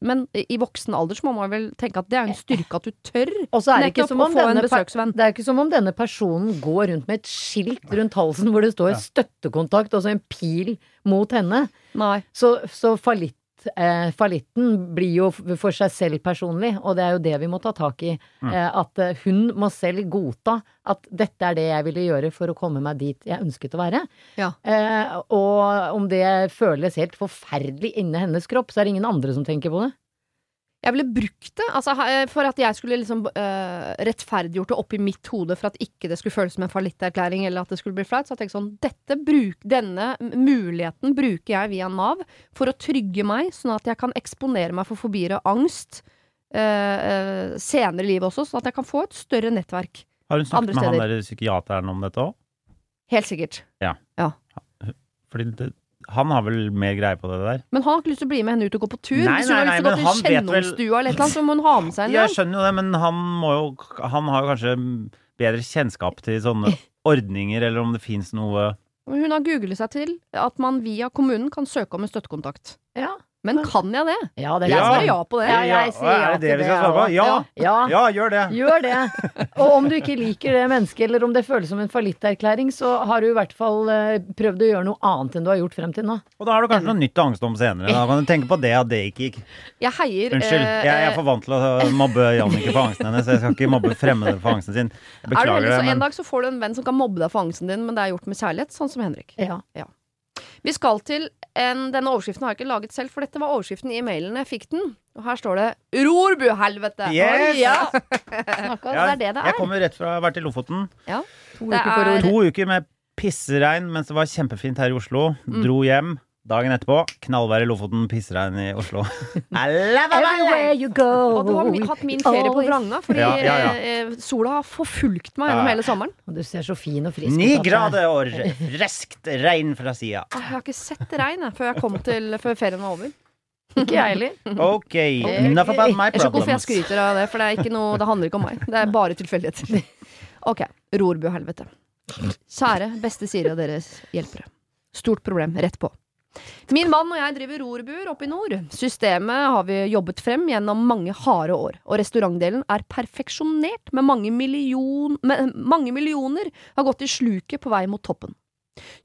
Men i voksen alder så må man vel tenke at det er en styrke at du tør Og så er det ikke nettopp å få en besøksvenn. det er ikke som om denne personen går rundt med et skilt rundt halsen hvor det står Ja. 'støttekontakt', altså en pil mot henne. Nei. Så, så fallitt, eh, fallitten blir jo for seg selv personlig, og det er jo det vi må ta tak i. Mm. Eh, at eh, hun må selv godta at dette er det jeg ville gjøre for å komme meg dit jeg ønsket å være. Ja. Eh, og om det føles helt forferdelig inni hennes kropp, så er det ingen andre som tenker på det. Jeg ville brukt det altså, for at jeg skulle liksom uh, rettferdiggjort det oppi mitt hode for at ikke det skulle føles som en fallitterklæring eller at det skulle bli flaut. Så jeg tenkte sånn dette bruk, Denne muligheten bruker jeg via Nav for å trygge meg, sånn at jeg kan eksponere meg for fobier og angst uh, uh, senere i livet også, sånn at jeg kan få et større nettverk. Har hun snakket med han der psykiateren om dette òg? Helt sikkert. Ja. Fordi det, han har vel mer greie på det der? Men han har ikke lyst til å bli med henne ut og gå på tur. Nei, Hvis hun har lyst til å men gå han til Kjennomstua eller noe, så må hun ha med seg en Jeg skjønner jo det, men han må jo Han har jo kanskje bedre kjennskap til sånne ordninger, eller om det fins noe Hun har googlet seg til at man via kommunen kan søke om en støttekontakt. Ja, Men kan jeg det? ja det er Jeg Ja. svarer ja på det. Ja, jeg sier ja er det det vi skal svare på? ja. Ja! Ja. Gjør det! Gjør det. Og om du ikke liker det mennesket, eller om det føles som en fallitterklæring, så har du i hvert fall eh, prøvd å gjøre noe annet enn du har gjort frem til nå. Og da har du kanskje noe nytt å angste om senere. Da kan du tenke på det at det ikke gikk. Jeg heier Unnskyld, Jeg, jeg er for vant til å mobbe Jannicke for angsten hennes. Jeg skal ikke mobbe fremmede for angsten sin. Er Beklager det, Men... En dag så får du en venn som kan mobbe deg for angsten din, men det er gjort med kjærlighet, sånn som Henrik. Ja. Ja. Vi skal til en, Denne overskriften har jeg ikke laget selv, for dette var overskriften i mailen jeg fikk den. Og her står det 'Rorbu-helvete'. Yes! Ja. Snakka, ja, det er det det er. jeg er. kommer rett fra å ha vært i Lofoten. To uker er- To uker med pisseregn mens det var kjempefint her i Oslo. Mm. Dro hjem. Dagen etterpå knallvær i Lofoten, pissregn i Oslo. Everywhere you go. Og du har mi- hatt min ferie på vranga, fordi Ja, ja, ja. eh, sola har forfulgt meg gjennom Ja. hele sommeren. Og du ser så fin og frisk ut. Ni grader og friskt regn fra sida. Ah, Jeg har ikke sett regn før jeg kom til Før ferien var over. Ikke jeg heller. Ok, enough about my problems. Jeg skjønner ikke hvorfor jeg skryter av det, for det, er ikke noe, det handler ikke om meg. Det er bare tilfeldigheter. Ok, Rorbu-helvete. Kjære beste Siri og deres hjelpere. Stort problem, rett på. Min mann og jeg driver rorbuer oppe i nord. Systemet har vi jobbet frem gjennom mange harde år, og restaurantdelen er perfeksjonert med mange, million, med mange millioner har gått i sluket på vei mot toppen.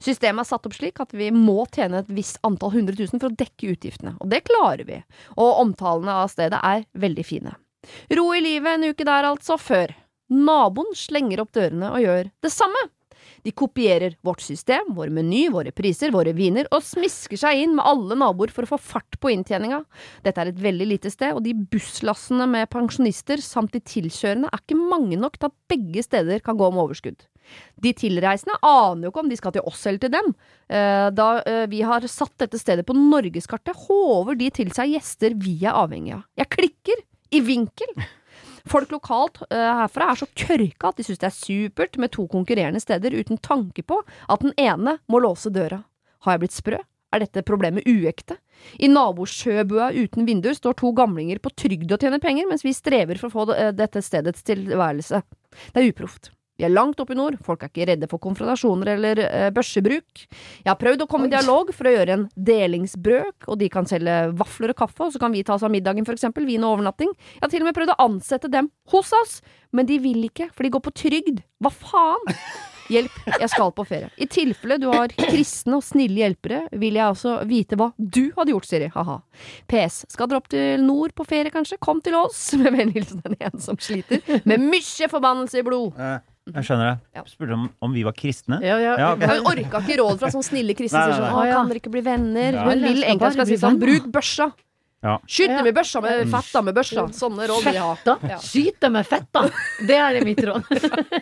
Systemet er satt opp slik at vi må tjene et visst antall hundre tusen for å dekke utgiftene, og det klarer vi, og omtalene av stedet er veldig fine. Ro i livet en uke der altså, før naboen slenger opp dørene og gjør det samme. De kopierer vårt system, vår meny, våre priser, våre viner, og smisker seg inn med alle naboer for å få fart på inntjeninga. Dette er et veldig lite sted, og de busslassene med pensjonister samt de tilkjørende er ikke mange nok til at begge steder kan gå med overskudd. De tilreisende aner jo ikke om de skal til oss eller til dem. Eh, Da eh, vi har satt dette stedet på norgeskartet, håver de til seg gjester vi er avhengig av. Jeg klikker! I vinkel! Folk lokalt eh, herfra er så kørka at de syns det er supert med to konkurrerende steder uten tanke på at den ene må låse døra. Har jeg blitt sprø? Er dette problemet uekte? I nabosjøbua uten vinduer står to gamlinger på trygd og tjener penger, mens vi strever for å få eh, dette stedets tilværelse. Det er uproft. Vi er langt oppe i nord, folk er ikke redde for konfrontasjoner eller eh, børsebruk. Jeg har prøvd å komme i dialog for å gjøre en delingsbrøk, og de kan selge vafler og kaffe, og så kan vi ta oss av middagen, for eksempel, vin og overnatting. Jeg har til og med prøvd å ansette dem hos oss, men de vil ikke, for de går på trygd. Hva faen? Hjelp, jeg skal på ferie. I tilfelle du har kristne og snille hjelpere, vil jeg også vite hva du hadde gjort, Siri. Ha-ha. PS. Skal dere opp til nord på ferie, kanskje? Kom til oss! Med vennlig hilsen en som sliter med mye forbannelse i blod. Jeg skjønner det. Ja. Spurte om, om vi var kristne. Ja, ja, Ja, Hun orka ikke råd fra sånne snille kristne Nei, som nei, sånn kan dere ikke bli venner? Ja. Hun vil egentlig skal si sånn. Bruk børsa! Ja. Skyt dem i med børsa, med fetta med børsa. Sånne råd vil jeg ha. Ja. Skyt dem med fett, da! Det er det mitt råd.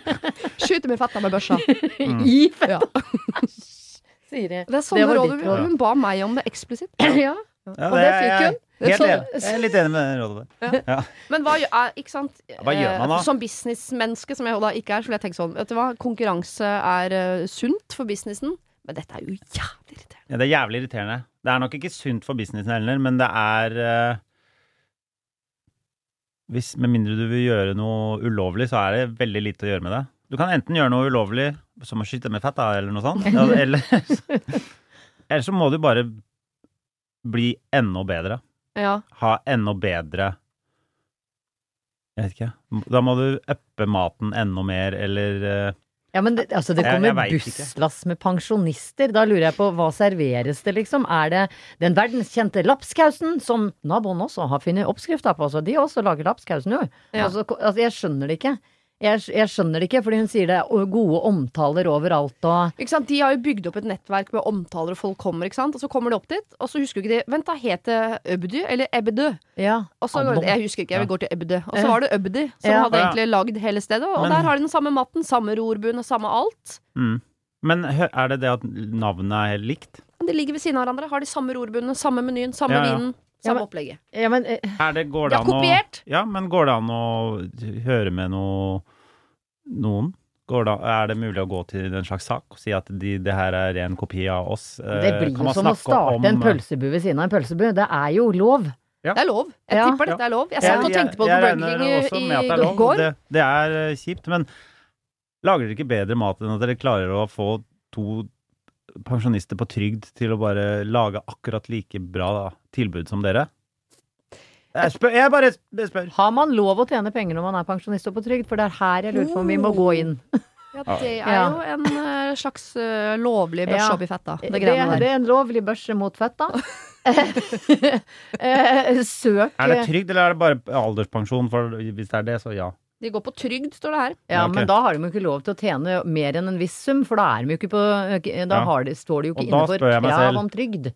Skyt dem i fetta med børsa. I fett, Ja. sier jeg. Det er sånne hun, råd. hun ba meg om det eksplisitt. Ja. Ja, Og det fikk hun. Helt enig. Jeg er litt enig med det rådet der. Ja. Men hva Ikke sant? Hva gjør man da? Eh, Som businessmenneske, som jeg da ikke er, så vil jeg tenke sånn Vet du hva, konkurranse er eh, sunt for businessen, men dette er jo jævlig irriterende. Ja, det er jævlig irriterende. Det er nok ikke sunt for businessen heller, men det er uh, hvis, Med mindre du vil gjøre noe ulovlig, så er det veldig lite å gjøre med det. Du kan enten gjøre noe ulovlig, som å skyte med fett, da, eller noe sånt. Eller, eller så må du bare bli enda bedre. Ja. Ha enda bedre Jeg vet ikke. Da må du uppe maten enda mer, eller eh, Ja, men det, altså, det kommer busslass med pensjonister. Da lurer jeg på hva serveres det, liksom? Er det den verdenskjente lapskausen, som naboen også har funnet oppskrifta på? Så de også lager lapskausen, jo. Ja. Altså, altså, jeg skjønner det ikke. Jeg, jeg skjønner det ikke, fordi hun sier det er gode omtaler overalt og Ikke sant? De har jo bygd opp et nettverk med omtaler, og folk kommer, ikke sant? og så kommer de opp dit, og så husker jo ikke de Vent, da, het det Øbdy eller Ebedø? Ja. Og så, jeg husker ikke, jeg vil gå til Ebedø. Og så var det Øbdy som Ja. hadde egentlig lagd hele stedet, og Men- der har de den samme matten, samme rorbuene, samme alt. mm. Men er det det at navnet er helt likt? De ligger ved siden av hverandre, har de samme rorbuene, samme menyen, samme Ja, ja. vinen, Ja, samme men- opplegget. ja, men eh, Er det, går De det an å! Ja, men går det an å høre med noe, noen? Går det, er det mulig å gå til en slags sak og si at de, det her er en kopi av oss? Eh, det blir jo som å starte om- en pølsebu ved siden av en pølsebu. Det er jo lov. Ja. Det er lov. Jeg Ja. tipper dette er lov. Jeg satt og tenkte på det på Burger King i, er går. Det, det er eh, kjipt, men lager dere ikke bedre mat enn at dere klarer å få to pensjonister på trygd til å bare lage akkurat like bra da, tilbud som dere? Jeg, spør, jeg bare spør. Har man lov å tjene penger når man er pensjonist og på trygd? For det er her jeg lurer på om vi må gå inn. Ja, det er Ja. jo en eh, slags eh, lovlig børse Ja. oppi fetta. Det Det, det er en lovlig børse mot fett, da. Eh, Søk Er det trygd, eller er det bare alderspensjon? For hvis det er det, så ja. De går på trygd, står det her. Ja, okay. men da har de jo ikke lov til å tjene mer enn en viss sum, for da er de jo ikke på Da Ja. har de, står de jo ikke innenfor krav om trygd.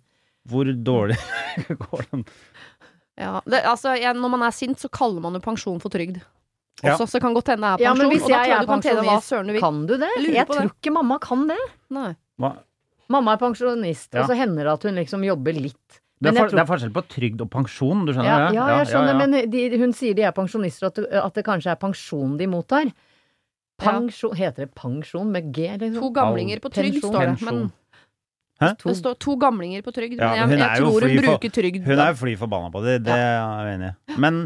Hvor dårlig går den? Ja, det, altså, jeg, når man er sint, så kaller man jo pensjon for trygd. Ja. Også, så kan godt hende det er pensjon. Ja, men hvis jeg jeg er kan pensjonist. Kan du det? Jeg lurer Jeg det. tror ikke mamma kan det. Nei. Hva? Mamma er pensjonist, Ja. og så hender det at hun liksom jobber litt. Det er, for, tror- det er forskjell på trygd og pensjon, du skjønner Ja, det? ja, jeg skjønner, ja. men de, hun sier de er pensjonister, at det, at det kanskje er pensjon de mottar. Pensjon, Heter det pensjon med G, liksom? To gamlinger på trygd, Pensjon. står det. Men. Hæ? det står to gamlinger på trygd. Men jeg, jeg tror hun bruker trygd. Hun er jo fly forbanna på det, det er jeg enig i. Men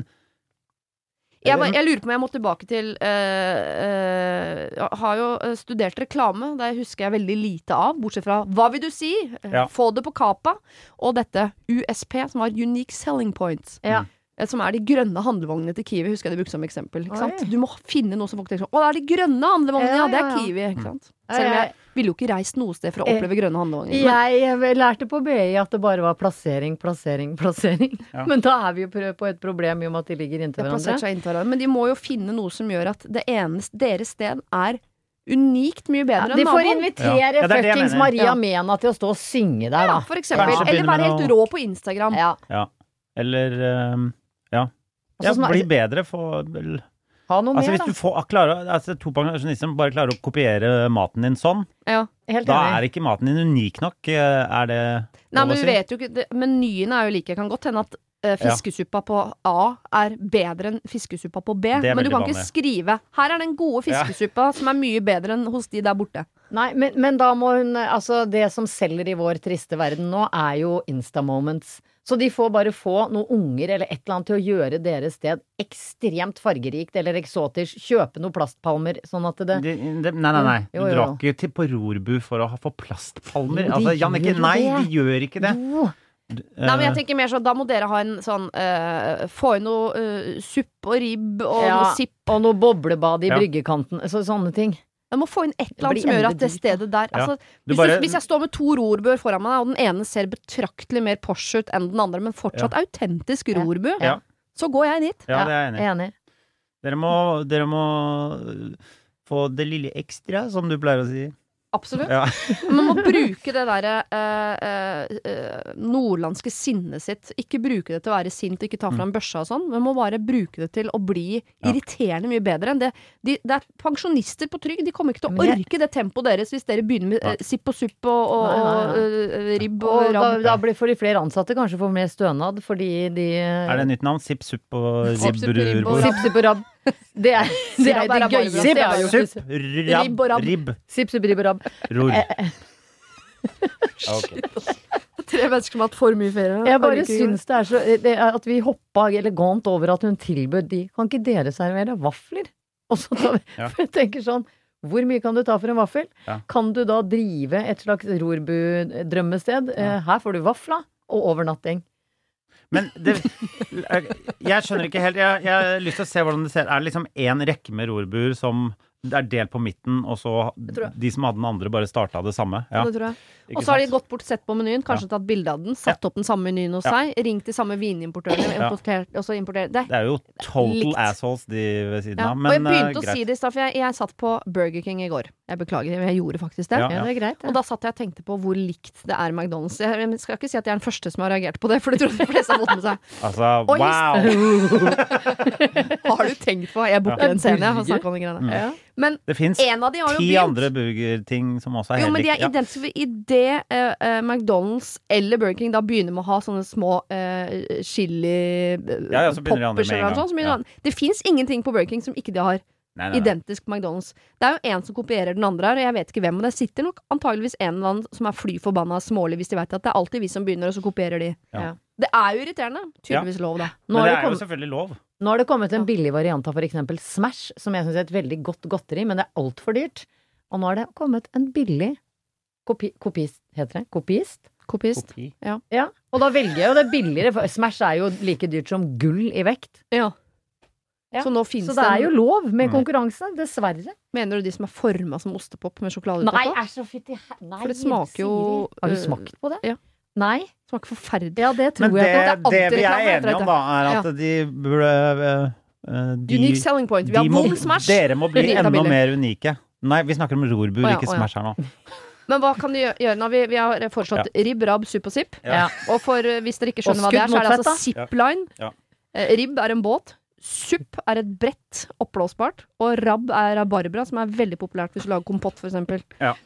Jeg, jeg lurer på om jeg må tilbake til øh, øh, har jo eh, studert reklame. Det husker jeg veldig lite av, bortsett fra Hva vil du si? Ja. Få det på kapa. Og dette USP, som var Unique Selling Points. Ja. Som er de grønne handlevognene til Kiwi. Husker jeg de brukte som eksempel. Ikke sant? Du må finne noe som folk tenker sånn Å, det er de grønne handlevognene! Ja, Ja, det er. Kiwi. Ikke sant? Ja, Selv om jeg ville jo ikke reist noe sted for å Eh, oppleve grønne handlevogner. Men- Jeg lærte på BI at det bare var plassering, plassering, plassering. Ja. Men da er vi jo på et problem i og med at de ligger inntil hverandre. seg inntil hverandre. Men de må jo finne noe som gjør at det eneste, deres sted er unikt mye bedre Ja, bedre de får naboen. invitere Ja. Fuckings ja, Maria Ja. Mena til å stå og synge der, Ja, for eksempel. Eller være helt rå på Instagram. Ja. Ja. Eller um, ja. Ja, bli bedre, få Ha noe Altså mer, Hvis da. du får, klarer, altså, to pensjonister som bare klarer å kopiere maten din sånn, Ja. Helt da enig. er ikke maten din unik nok. eh, Er det Nei, men du si? vet jo ikke Menyen er jo like. Kan godt hende at eh, fiskesuppa på A er bedre enn fiskesuppa på B. Men du kan kan ikke skrive 'Her er den gode Ja. fiskesuppa som er mye bedre enn hos de der borte'. Nei, men, men da må hun Altså, det som selger i vår triste verden nå, er jo Insta-moments. Så de får bare få noen unger eller et eller annet til å gjøre deres sted ekstremt fargerikt eller eksotisk. Kjøpe noen plastpalmer, sånn at det De, de, nei, nei, nei. Du drar ikke til på rorbu for å ha- få plastpalmer. Jo, Altså, Jannicke, nei, det. de gjør ikke det. Jo. Nei, men jeg Eh, tenker mer sånn Da må dere ha en sånn uh, Få inn noe uh, supp og ribb og Ja. noe sipp. Og noe boblebad i Ja. bryggekanten. Så, sånne ting. Jeg må få inn et eller annet som gjør at det stedet der Ja. altså, hvis, bare- du, hvis jeg står med to rorbøer foran meg, og den ene ser betraktelig mer Porsche ut enn den andre, men fortsatt autentisk Ja. rorbu, Ja. så går jeg dit. Ja, det er jeg enig i. Enig. Dere må, dere må få det lille ekstra, som du pleier å si. Absolutt. Ja. Man må bruke det derre eh, eh, eh, nordlandske sinnet sitt. Ikke bruke det til å være sint og ikke ta fram børsa og sånn, men må bare bruke det til å bli Ja. irriterende mye bedre enn det. De, det er pensjonister på trygd, de kommer ikke til å orke det tempoet deres hvis dere begynner med eh, sipp og supp og, og, og uh, ribb og, Og da, rabb. da blir for de flere ansatte kanskje får mer stønad, fordi de Er det et nytt navn? Sipp, supp og ribb? Sipp, supp og rabb. Det er det, er Sipp det gøyeste. jo- Supp, Ribb og rabb, ribb, Sipp, supp, ribb og rabb. ror. Eh, Tre mennesker som har hatt for mye ferie. Jeg bare syns det er så det er At vi hoppa elegant over at hun tilbød de Kan ikke dere servere vafler? Og så tar vi Ja. For jeg tenker sånn Hvor mye kan du ta for en vaffel? Ja. Kan du da drive et slags rorbu-drømmested? Ja. Eh, Her får du vafla og overnatting. Men det, jeg skjønner ikke helt. Jeg, jeg har lyst til å se hvordan det ser Er det liksom én rekke med rorbuer som er delt på midten, og så de som hadde den andre, bare starta det samme? Ja, Det. Og så har de gått bort, sett på menyen, kanskje tatt bilde av den, satt opp den samme menyen hos Ja. seg, ringt de samme vinimportørene, og så importert Det Det er jo total litt. assholes de ved siden Ja, av. og jeg begynte uh, å greit. si det i stad, for jeg, jeg satt på Burger King i går. Jeg beklager, jeg gjorde faktisk det. Ja. Ja, det er greit. Og da satt jeg og tenkte på hvor likt det er McDonald's. Jeg skal ikke si at jeg er den første som har reagert på det, for det tror jeg de fleste har fått med seg. Altså, Oi, wow! Har du tenkt på Jeg booker Ja. en scene, jeg snakket om de greiene. Mm. Ja. Men Det fins de ti begynt. andre burgerting som også er Jo, helt men de er. Ja. identiske i det eh, eh, McDonald's eller Burger King da begynner med å ha sånne små uh, chili uh, Ja, ja, så poppers eller noe sånt, så Ja. Det fins ingenting på Burger King som ikke de har Nei, nei, nei. identisk McDonald's. Det er jo en som kopierer den andre her, og jeg vet ikke hvem. Og det sitter nok antageligvis en eller annen som er fly forbanna smålig hvis de vet at det er alltid vi som begynner, og så kopierer de. Ja. Det er jo irriterende. Tydeligvis lov, da. Nå Men har det det er jo selvfølgelig lov. Nå har det kommet en billig variant av eksempel Smash, som jeg syns er et veldig godt godteri, men det er altfor dyrt. Og nå har det kommet en billig kopi, kopist, heter det? Kopist? Kopist. Kopi. Ja. Og da velger jeg jo det billigere, for Smash er jo like dyrt som gull i vekt. Ja. Ja. Så nå fins Så det er jo lov med Mm. konkurranse, dessverre. Mener du de som er forma som ostepop med sjokolade Nei, er æsj så fytti For det smaker jo, Har du øh, smakt på det? ja. Nei? Smaker forferdelig. Ja, det tror Men det, jeg på. det, vi er enige om, da, er at de burde eh, eh, de, Unique selling point. Vi har de Smash. Dere må bli enda mer unike. Nei, vi snakker om rorbu, oh, ja, ikke oh, ja. Smash her nå. Men hva kan de gjøre nå? Vi, vi har foreslått ribb, rabb, supp og sipp. Ja. Og for hvis dere ikke skjønner hva det er, så er det altså zipline. Ja. Eh, Ribb er en båt. Supp er et brett, oppblåsbart. Og rabb er rabarbra, som er veldig populært hvis du lager kompott, for eksempel.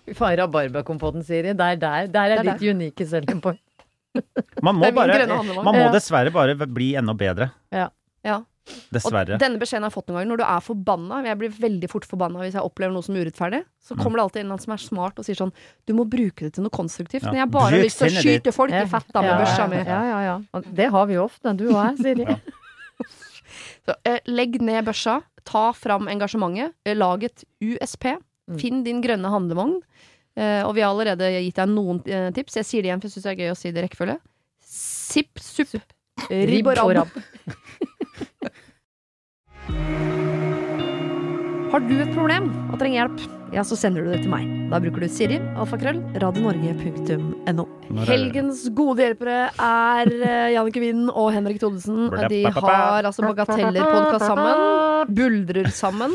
Fy faen, rabarbrakompotten, Siri. Der, der, der er Det er ditt unike selling. Man må, bare, man må Ja. dessverre bare bli enda bedre. Ja. Dessverre. Og denne beskjeden har jeg fått noen ganger. Når du er forbanna, jeg blir veldig fort forbanna hvis jeg opplever noe som er urettferdig, så Mm. kommer det alltid en som er smart og sier sånn Du må bruke det til noe konstruktivt. Ja. Når jeg bare har lyst til å skyte folk Ja. i fett da med Ja, børsa mi. Ja, ja, ja. Det har vi jo ofte, du og jeg, Siri. Så, eh, legg ned børsa, ta fram engasjementet, eh, lag et USP. Mm. Finn din grønne handlevogn. Eh, og vi har allerede gitt deg noen eh, tips. Jeg sier det igjen, for jeg syns det er gøy å si det i rekkefølge. Sipp, supp, ribb og rabb. Har du et problem og trenger hjelp, ja, så sender du det til meg. Da bruker du Siri, alfakrøll, radionorge.no. Helgens gode hjelpere er eh, Jannicke Wien og Henrik Thodesen. De har altså Bagateller-podkast sammen, buldrer sammen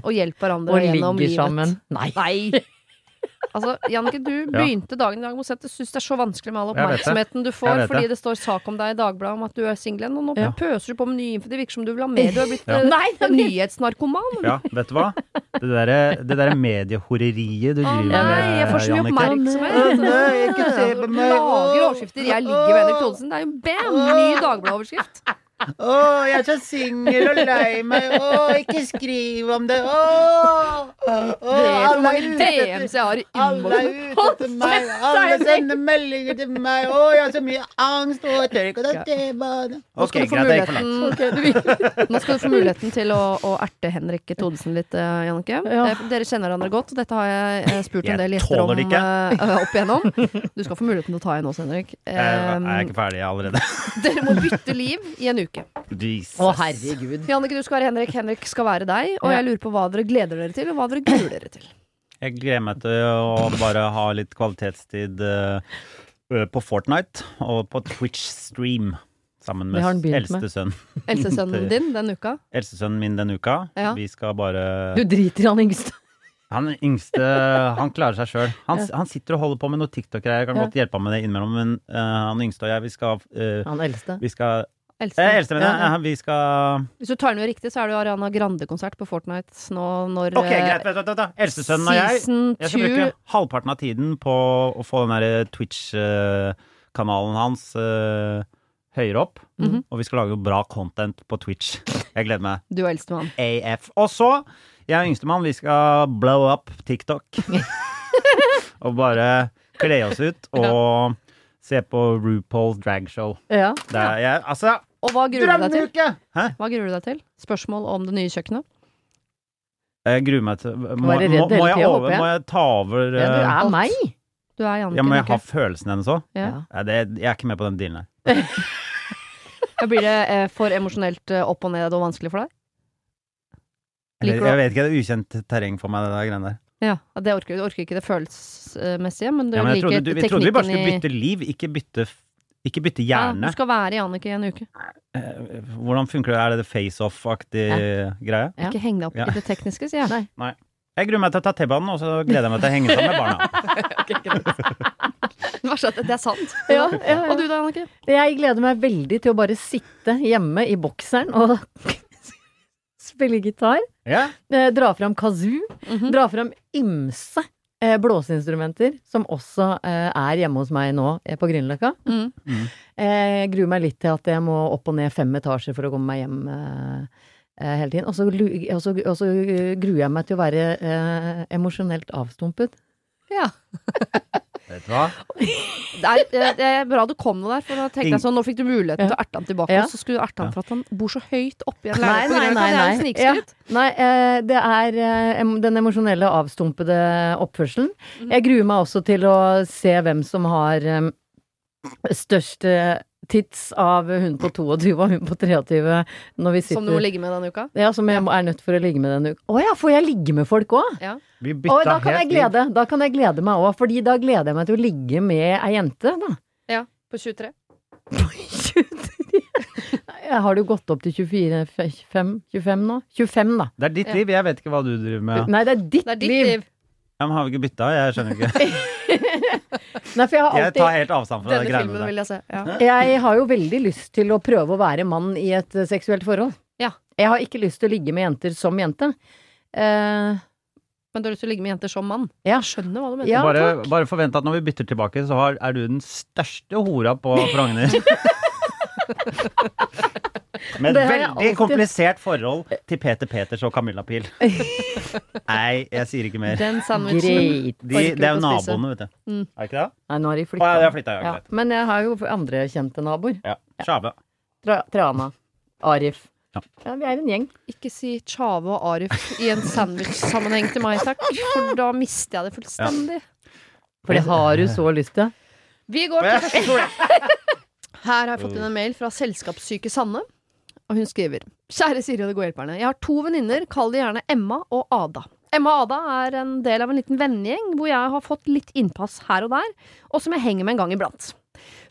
og hjelper hverandre Og gjennom ligger livet. sammen. Nei. Nei. Altså, Jannicke, du begynte dagen i dag med å si at du syns det er så vanskelig med all oppmerksomheten du får fordi det. det står sak om deg i Dagbladet om at du er singel igjen, og nå Ja. pøser du på med ny info. Det virker som du vil ha mer. Du har blitt Ja. eh, Nei, nei. nyhetsnarkoman. Ja, vet du hva? Det derre det der mediehoreriet du Å driver nei, jeg får så mye oppmerksomhet. Lager overskrifter. Jeg ligger med Henrik Thodesen. Det er jo bam! Ny Dagbladet-overskrift. Å, jeg er så singel og lei meg. Å, ikke skriv om det. Å, å, du mange alle er ute etter- Alle er ute etter meg. Alle sender meldinger til meg. Å, jeg har så mye angst, og jeg tør ikke å ta T-bane. Ok, skal du få greit, det gikk for langt. Nå skal du få muligheten til å, å erte Henrik Thodesen litt, eh, Jannicke. Ja. Dere kjenner hverandre godt. Dette har jeg eh, spurt en del gjester om eh, opp igjennom. Du skal få muligheten til å ta en også, Henrik. Jeg er ikke ferdig allerede? dere må bytte liv i en uke. Jesus. Å, herregud. Jannicke, du skal være Henrik. Henrik skal være deg. Og jeg lurer på hva dere gleder dere til, og hva dere gruer dere til. Jeg gleder meg til å bare ha litt kvalitetstid eh, på Fortnite og på Twitch-stream. Sammen med. eldste sønn. Eldstesønnen din den uka. Eldstesønnen min den uka. Ja. Vi skal bare Du driter i han yngste. Han yngste, han klarer seg sjøl. Han, Ja. han sitter og holder på med noe TikTok-greier. Jeg kan Ja. godt hjelpe ham med det innimellom, men uh, han yngste og jeg, vi skal uh, Han eldste. Vi skal Eldste. eh, Eldste, mener jeg. Ja. Eh, Vi skal Hvis du tar den med riktig, så er det jo Ariana Grande-konsert på Fortnite nå når Ok, eh, greit. vent, vent, vent. Eldstesønnen og jeg Jeg skal bruke halvparten av tiden på å få den der Twitch-kanalen hans eh, høyere opp. Mhm. Og vi skal lage bra content på Twitch. Jeg gleder meg. Du er eldstemann. AF. Og så, jeg og yngstemann, vi skal blow up TikTok. og bare kle oss ut og se på RuPaul's dragshow. Ja. Det er jeg Altså, Og hva gruer du deg til? Hæ? Hva gruer du deg til? Spørsmål om det nye kjøkkenet? Jeg gruer meg til Må, må, må, må, jeg, over, jeg. jeg ta over ja, du eh, er meg. Du er Jannicke. Ja, må jeg ha følelsen hennes òg? Ja. Jeg er ikke med på den dealen her. Blir det eh, for emosjonelt eh, opp og ned og vanskelig for deg? Eller, Liker jeg vet ikke, det er ukjent terreng for meg, det der greiene der. Ja, det orker, orker ikke det følelsesmessige, men du Ja, men liker trodde, du, vi trodde vi bare skulle bytte liv, ikke bytte, ikke bytte Ja, hjerne. du skal være i Annike i en uke. Eh, Hvordan funker det? Er det det face-off-aktig greie? Ja. Ikke heng deg opp Ja. i det tekniske, sier jeg. Nei. Jeg gruer meg til å ta T-banen, og så gleder jeg meg til å henge sammen med barna. Det verste er at det er sant. Ja, ja, ja. Og du da, Annike? Jeg gleder meg veldig til å bare sitte hjemme i bokseren og spille gitar. Ja, Eh, dra fram kazoo. Mhm. Dra fram ymse eh, blåseinstrumenter, som også eh, er hjemme hos meg nå eh, på Grünerløkka. Mm. Eh, Jeg gruer meg litt til at jeg må opp og ned fem etasjer for å komme meg hjem hele tiden. Og så, gruer jeg meg til å være eh, emosjonelt avstumpet. Ja. vet du hva? Det er, det er- bra du kom nå der, for da tenkte jeg sånn, nå fikk du muligheten til å erte han tilbake, Ja. og så skulle du erte han for at han bor så høyt oppe i en leilighet Nei, nei, nei, nei. Ja. Nei, eh, det er eh, den emosjonelle avstumpede oppførselen. Jeg gruer meg også til å se hvem som har eh, størst eh, tits av hun på 22 og hun på 23 når vi sitter Som du må ligge med denne uka. Ja, som jeg er nødt for å ligge med denne uka. Å ja, får jeg ligge med folk òg? Vi Oi, bytta da kan jeg helt glede. Da kan jeg glede meg òg, fordi da gleder jeg meg til å ligge med ei jente, da. Ja, på 23. Jeg har du gått opp til 24, 25, 25 nå? 25, da. Det er ditt Ja. liv, jeg vet ikke hva du driver med. Nei, det er ditt, Det er ditt liv. liv. Ja, men har vi ikke bytta? Jeg skjønner ikke. Nei, for jeg har Jeg tar helt avstand fra Denne filmen vil jeg se. Ja. Jeg har jo veldig lyst til å prøve å være mann i et eh, seksuelt forhold. Ja. Jeg har ikke lyst til å ligge med jenter som jente. Eh, Men du har lyst til å ligge med jenter som mann? Ja. Skjønner hva du mener. Ja, bare, bare forvent at når vi bytter tilbake, så har, er du den største hora på Frogner. Med et veldig alltid- komplisert forhold til Peter Peters og Camilla Pil. Nei, jeg sier ikke mer. Den sandwichen. greit. De, det er jo naboene, vet du. Mm. Er det ikke det? Nei, nå har de flytta. ja, de ja. Men jeg har jo andre kjente naboer. Ja. Sjave. Tra Trana. Arif. Ja, vi er en gjeng. Ikke si Tjave og Arif i en sandwich-sammenheng til meg, takk. For da mister jeg det fullstendig. For det har du så lyst til. Vi går til første spørsmål. Her har jeg fått inn en mail fra Selskapssyke Sanne. Og hun skriver Kjære Siri og de gode hjelperne. Jeg har to venninner, kall de gjerne Emma og Ada. Emma og Ada er en del av en liten vennegjeng hvor jeg har fått litt innpass her og der, og som jeg henger med en gang iblant.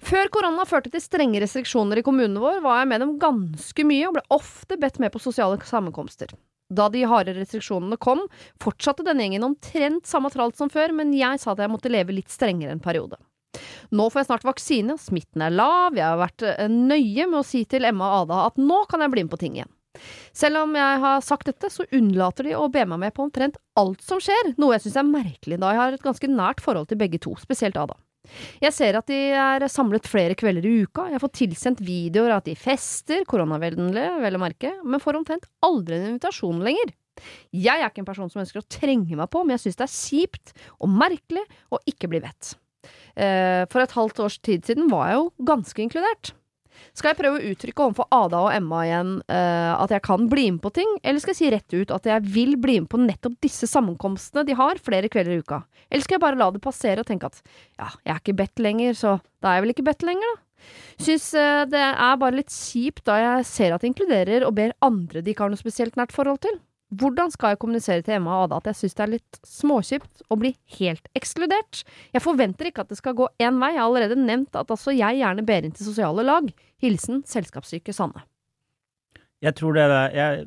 Før korona førte til strenge restriksjoner i kommunen vår, var jeg med dem ganske mye og ble ofte bedt med på sosiale sammenkomster. Da de harde restriksjonene kom, fortsatte denne gjengen omtrent samme tralt som før, men jeg sa at jeg måtte leve litt strengere en periode. Nå får jeg snart vaksine, smitten er lav, jeg har vært eh, nøye med å si til Emma og Ada at nå kan jeg bli med på ting igjen. Selv om jeg har sagt dette, så unnlater de å be meg med på omtrent alt som skjer, noe jeg syns er merkelig da jeg har et ganske nært forhold til begge to, spesielt Ada. Jeg ser at de er samlet flere kvelder i uka, jeg får tilsendt videoer av at de fester, koronavennlig vel å merke, men får omtrent aldri en invitasjon lenger. Jeg er ikke en person som ønsker å trenge meg på, men jeg syns det er kjipt og merkelig å ikke bli bedt. Eh, For et halvt års tid siden var jeg jo ganske inkludert. Skal jeg prøve å uttrykke overfor Ada og Emma igjen uh, at jeg kan bli med på ting, eller skal jeg si rett ut at jeg vil bli med på nettopp disse sammenkomstene de har flere kvelder i uka? Eller skal jeg bare la det passere og tenke at ja, jeg er ikke bedt lenger, så da er jeg vel ikke bedt lenger, da? Syns uh, det er bare litt kjipt da jeg ser at jeg inkluderer og ber andre de ikke har noe spesielt nært forhold til. Hvordan skal jeg kommunisere til Emma og Ada at jeg syns det er litt småkjipt å bli helt ekskludert? Jeg forventer ikke at det skal gå én vei, jeg har allerede nevnt at også jeg gjerne ber inn til sosiale lag. Hilsen selskapssyke Sanne. Jeg tror det der jeg,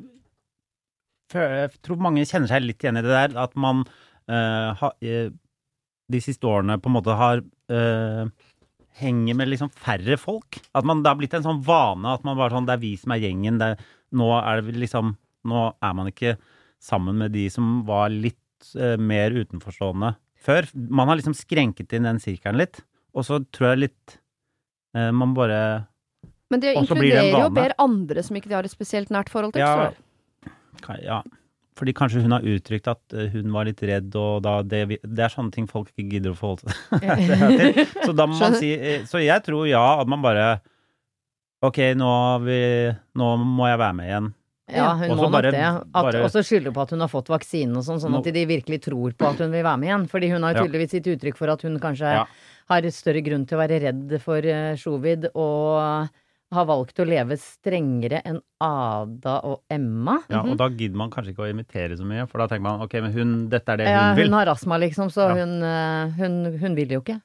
jeg tror mange kjenner seg litt igjen i det der, at man øh, har, eh, de siste årene på en måte har øh, henger med liksom færre folk. At man, det har blitt en sånn vane at man bare sånn, det er vi som er gjengen. Det, er- nå er det liksom Nå er man ikke sammen med de som var litt eh, mer utenforstående før. Man har liksom skrenket inn den sirkelen litt, og så tror jeg litt eh, man bare Men det inkluderer jo bedre ber andre som ikke de har et spesielt nært forhold til. Ja. Ja, fordi kanskje hun har uttrykt at eh, hun var litt redd, og da det, det er sånne ting folk ikke gidder å forholde seg til. Så da må man si Så jeg tror ja, at man bare Ok, nå, vi, nå må jeg være med igjen. Ja, hun Og så må nok det. Bare- Og så skylder på at hun har fått vaksinen og sånn, sånn at de virkelig tror på at hun vil være med igjen. Fordi hun har jo tydeligvis gitt uttrykk for at hun kanskje Ja. har større grunn til å være redd for uh, Sjovid, og har valgt å leve strengere enn Ada og Emma. Ja, Mhm. Og da gidder man kanskje ikke å imitere så mye, for da tenker man ok, men hun, dette er det Ja, hun vil. hun har astma, liksom, så Ja. hun, eh, hun, hun vil jo ikke.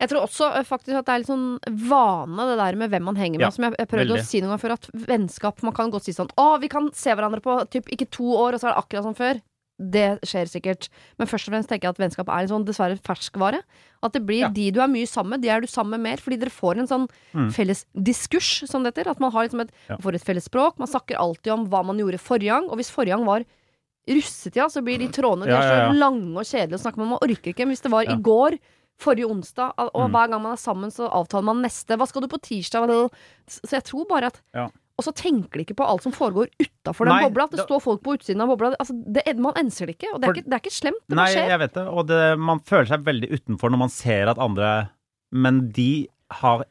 Jeg tror også eh, faktisk at det er litt sånn vane, det der med hvem man henger med. Ja, som jeg, jeg prøvde veldig. å si noen gang før, at vennskap Man kan godt si sånn Å, vi kan se hverandre på typ ikke to år, og så er det akkurat som før. Det skjer sikkert. Men først og fremst tenker jeg at vennskap er en sånn dessverre ferskvare. At det blir Ja. de du er mye sammen med, de er du sammen med mer. Fordi dere får en sånn Mm. felles diskurs, som det heter. At man har liksom et, Ja. får et felles språk. Man snakker alltid om hva man gjorde forrige gang. Og hvis forrige gang var russetida, så blir de trådene de er så lange og kjedelige å snakke med. Man orker ikke. Men hvis det var i går, forrige onsdag, og Mm. hver gang man er sammen, så avtaler man neste. Hva skal du på tirsdag? Så jeg tror bare at Ja. Og så tenker de ikke på alt som foregår utafor den bobla. At det da, står folk på utsiden av bobla. Altså, det, man enser det ikke. Og det er, For- ikke, det er ikke slemt. Det Nei, skjer. jeg vet det, og det, man føler seg veldig utenfor når man ser at andre Men de har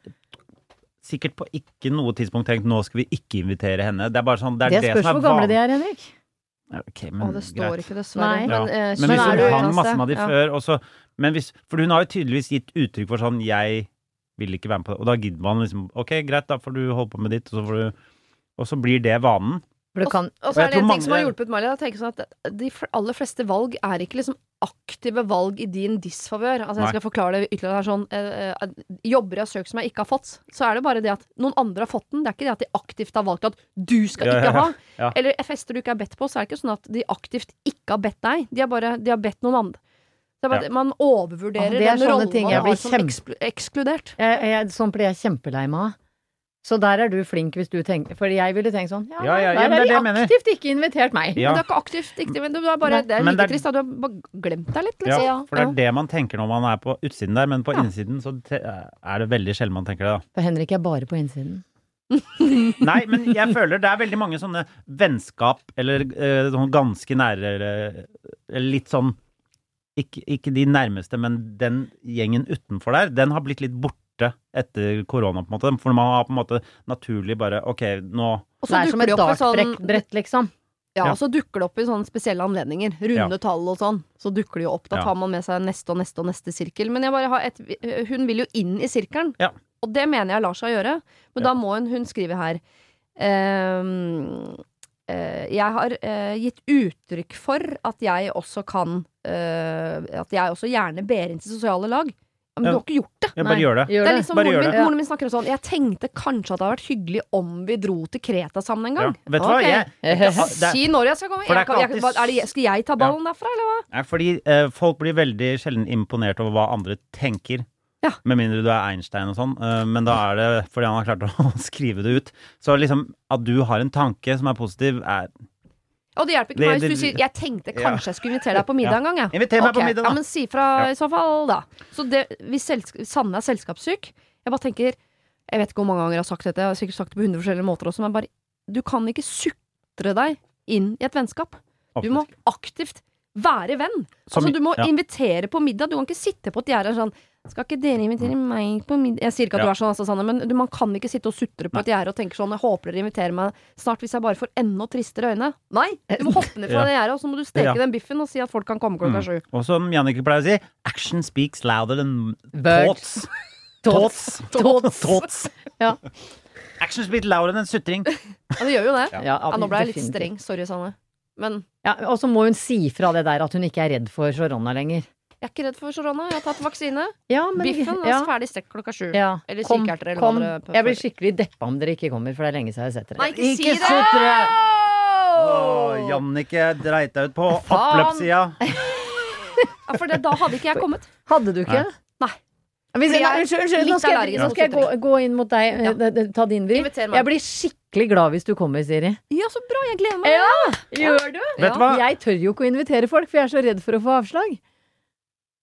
sikkert på ikke noe tidspunkt tenkt 'nå skal vi ikke invitere henne'. Det er bare sånn, det er Det det, spørs som er hvor gamle de er, Henrik. Ja, ok, men og det står greit. ikke, dessverre. Nei. Men, Ja. Men, Men hvis hun hang masse med de Ja. før, også, men hvis, For hun har jo tydeligvis gitt uttrykk for sånn 'jeg vil ikke være med på det', og da gidder man liksom 'ok, greit, da får du holde på med ditt', og så, får du, og så blir det vanen. For det kan, Og Og så er det en ting ting som har hjulpet meg litt. Sånn at De aller fleste valg er ikke liksom aktive valg i din disfavør. Altså jeg skal forklare det ytterligere. Er sånn, eh, eh, jobber jeg har søkt som jeg ikke har fått, så er det bare det at noen andre har fått den. Det er ikke det at de aktivt har valgt at du skal Ja, ikke ja, ja. ha. Ja. Eller fester du ikke er bedt på, så er det ikke sånn at de aktivt ikke har bedt deg. De har bare de har bedt noen andre. Det er bare, Ja. Man overvurderer Ah, det er den rollen ting man har blir som kjempe- ekskludert. jeg, jeg, sånn blir jeg kjempelei meg av. Så der er du flink hvis du tenker For jeg ville tenkt sånn Ja, Ja, ja, ja, der men det er har de mener. aktivt ikke invitert meg. Ja. Men du har ikke aktivt ikke, men du er bare, Det er Men like det er- trist. Da. Du har bare glemt deg litt. Ja, Liksom. for det er det man tenker når man er på utsiden der, men på Ja. innsiden så er det veldig sjelden man tenker det, da. For Henrik er bare på innsiden. Nei, men jeg føler det er veldig mange sånne vennskap, eller sånn ganske nære, eller, eller litt sånn ikke, ikke de nærmeste, men den gjengen utenfor der, den har blitt litt borte borte etter korona, på en måte. For man har på en måte naturlig bare OK, nå Og Det så er som dukker et det opp i sånn dartbrett, liksom. Ja, Ja. og så dukker det opp i sånne spesielle anledninger. Runde Ja. tall og sånn. Så dukker det jo opp. Da tar man med seg neste og neste og neste sirkel. Men jeg bare har et, hun vil jo inn i sirkelen. Ja. Og det mener jeg lar seg gjøre. Men Ja. da må hun Hun skriver her ehm, Uh, Jeg har uh, gitt uttrykk for at jeg også kan uh, At jeg også gjerne ber inn til sosiale lag. Ja, Men Ja. du har ikke gjort det. Ja, bare gjør det. Gjør Det er liksom Bare moren min, moren min snakker sånn Jeg tenkte kanskje at det hadde vært hyggelig om vi dro til Kreta sammen en Ja. gang. Vet du hva? Ok. Jeg, det Si når jeg skal komme. Jeg, jeg, alltid er det, skal jeg ta ballen derfra, eller hva? Nei, fordi eh, folk blir veldig sjelden imponert over hva andre tenker. Ja. Med mindre du er Einstein og sånn. eh, men da er det fordi han har klart å skrive det ut. Så liksom at du har en tanke som er positiv, er Og det hjelper ikke meg hvis du sier 'jeg tenkte kanskje jeg skulle invitere deg på middag en gang', ja. Inviter meg på middag, da. Ja, men si fra i så fall, da. Så det, hvis Sanne er selskapssyk Jeg bare tenker Jeg vet ikke hvor mange ganger jeg har sagt dette, jeg har sikkert sagt det på hundre forskjellige måter også, men bare Du kan ikke sutre deg inn i et vennskap. Du må aktivt være venn. Som- altså, du må ja. invitere på middag. Du kan ikke sitte på et gjerde sånn skal ikke dere invitere meg på middag Jeg sier ikke at Ja. du er sånn, altså, Sanne, men du, man kan ikke sitte og sutre på et gjerde og tenke sånn Jeg håper dere inviterer meg snart hvis jeg bare får enda tristere øyne. Nei! Du må hoppe ned fra Ja. det gjerdet, og så må du steke Ja. den biffen og si at folk kan komme klokka Mm. sju. Og som Jannicke pleier å si, action speaks louder than thoughts. thoughts. Tots. Thoughts. Ja. Action speaks louder than sutring. Ja, det gjør jo det. Ja. Ja, Ja, nå ble jeg litt definitivt. streng. Sorry, Sanne. Men Ja, og så må hun si fra det der at hun ikke er redd for korona lenger. Jeg er ikke redd for korona. Jeg har tatt vaksine. Ja, men Biffen er ja, ferdig stekt klokka sju. ja. Eller Kom, kikerter, eller kom. Jeg blir skikkelig deppa om dere ikke kommer, for det er lenge siden jeg har sett dere. Nei, ikke, si Ikke det! sutre! Åh! Jannicke dreit deg ut på oppløpssida. Ja, for det, da hadde ikke jeg kommet. Hadde du ikke? Nei. Hvis, jeg nei, unnskyld, unnskyld, nå skal jeg, nå skal jeg gå, gå inn mot deg. Ja. eh, Ta din vri. Jeg blir skikkelig glad hvis du kommer, Siri. Ja, så bra! Jeg gleder meg. Ja, gjør du? Vet du hva? Jeg tør jo ikke å invitere folk, for jeg er så redd for å få avslag.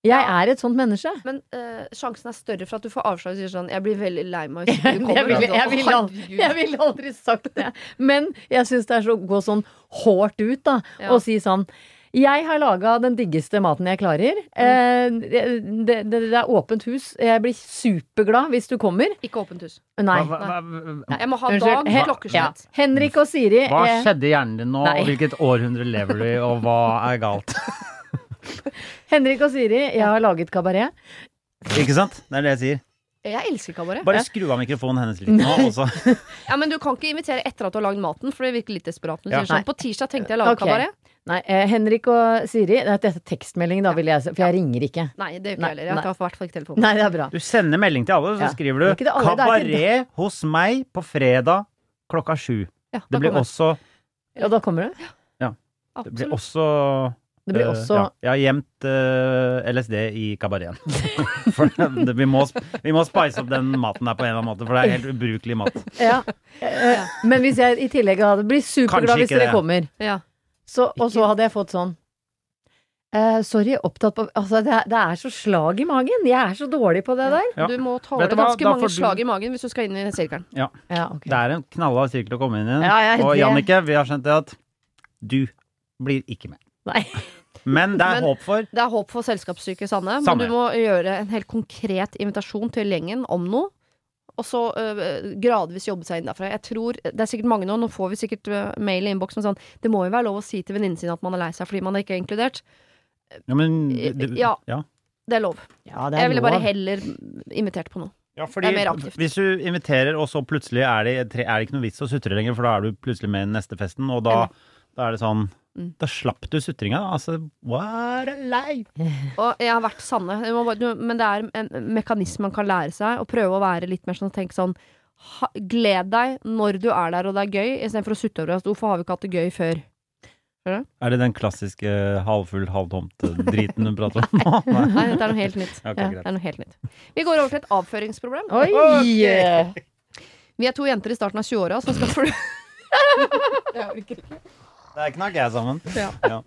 Jeg er et sånt menneske. Men eh, sjansen er større for at du får avslag og sier sånn Jeg blir veldig lei meg hvis ikke du Jeg kommer. ville jeg ville aldri, herregud. jeg ville aldri sagt det. Men jeg syns det er så å gå sånn hårdt ut, da, Ja. og si sånn jeg har laga den diggeste maten jeg klarer. Eh, det, det, det er åpent hus. Jeg blir superglad hvis du kommer. Ikke åpent hus. Nei. Hva, hva, hva, Jeg må ha dag, klokkeslett. Ja. Henrik og Siri hva eh, skjedde i hjernen din nå, Nei. og hvilket århundre lever du i, og hva er galt? Henrik og Siri, jeg har laget kabaret. Ikke sant? Det er det jeg sier. Jeg elsker kabaret. Bare skru av mikrofonen hennes litt nå, også. Ja, men du kan ikke invitere etter at du har lagd maten, for det virker litt desperat. Ja. sånn, På tirsdag tenkte jeg å lage okay. kabaret. Nei, eh, Henrik og Siri Dette er tekstmelding, da, vil jeg si, for jeg ringer ikke. Nei, det gjør ikke jeg heller. Jeg tar i hvert fall ikke telefonen. Nei, det er bra. Du sender melding til alle, så Ja. skriver er du det alle, det 'Kabaret hos meg på fredag klokka sju'. Ja, Det blir kommer også Ja, da kommer det. Det blir også Det blir også uh, ja, Jeg har gjemt uh, LSD i kabareten. for det, vi, må, vi må spice opp den maten der på en eller annen måte, for det er helt ubrukelig mat. Ja. Uh, Men hvis jeg i tillegg hadde blitt superglad hvis dere det. kommer, Ja. så, og så hadde jeg fått sånn eh, Sorry, opptatt på Altså, det er, det er så slag i magen. Jeg er så dårlig på det der. Ja. Du må tåle ganske mange du- slag i magen hvis du skal inn i sirkelen. Ja, Okay. Det er en knallhard sirkel å komme inn i. Ja, ja, og det- Jannicke, vi har skjønt det at du blir ikke med. Nei. Men det er Men- håp for Det er håp for selskapssyke Sanne, men du må gjøre en helt konkret invitasjon til gjengen om noe. Og så øh, gradvis jobbe seg inn derfra. Jeg tror, Det er sikkert mange nå, nå får vi sikkert øh, mail i innboksen sånn Det må jo være lov å si til venninnen sin at man er lei seg fordi man ikke er inkludert. ja, men, det- Ja. ja. Det er lov. Ja, det er Jeg ville bare heller invitert på noe. Ja, Det er mer aktivt. Hvis du inviterer, og så plutselig er det, er det ikke noe vits å sutre lenger, for da er du plutselig med i neste festen, og da, da er det sånn Mm. Da slapp du sutringa. Altså, what a life! Og jeg har vært Sanne, men det er en mekanisme man kan lære seg. Å prøve å være litt mer sånn Tenk sånn ha, Gled deg når du er der og det er gøy, istedenfor å sutte over at Hvorfor har vi ikke hatt det gøy før? Er det den klassiske halvfull, halvtomt-driten du prater om nå? Nei. Nei, dette er noe helt nytt. Okay, Ja. Det er noe helt nytt. Vi går over til et avføringsproblem. Oi! Okay. Vi er to jenter i starten av 20-åra som skal fly... Der knakk jeg sammen. Ja.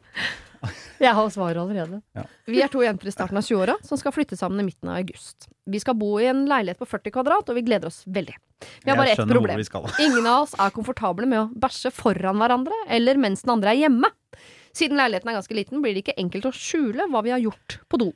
Jeg har svaret allerede. Vi er to jenter i starten av 20-åra som skal flytte sammen i midten av august. Vi skal bo i en leilighet på 40 kvadrat, og vi gleder oss veldig. Vi har bare ett problem. Ingen av oss er komfortable med å bæsje foran hverandre eller mens den andre er hjemme. Siden leiligheten er ganske liten, blir det ikke enkelt å skjule hva vi har gjort på do.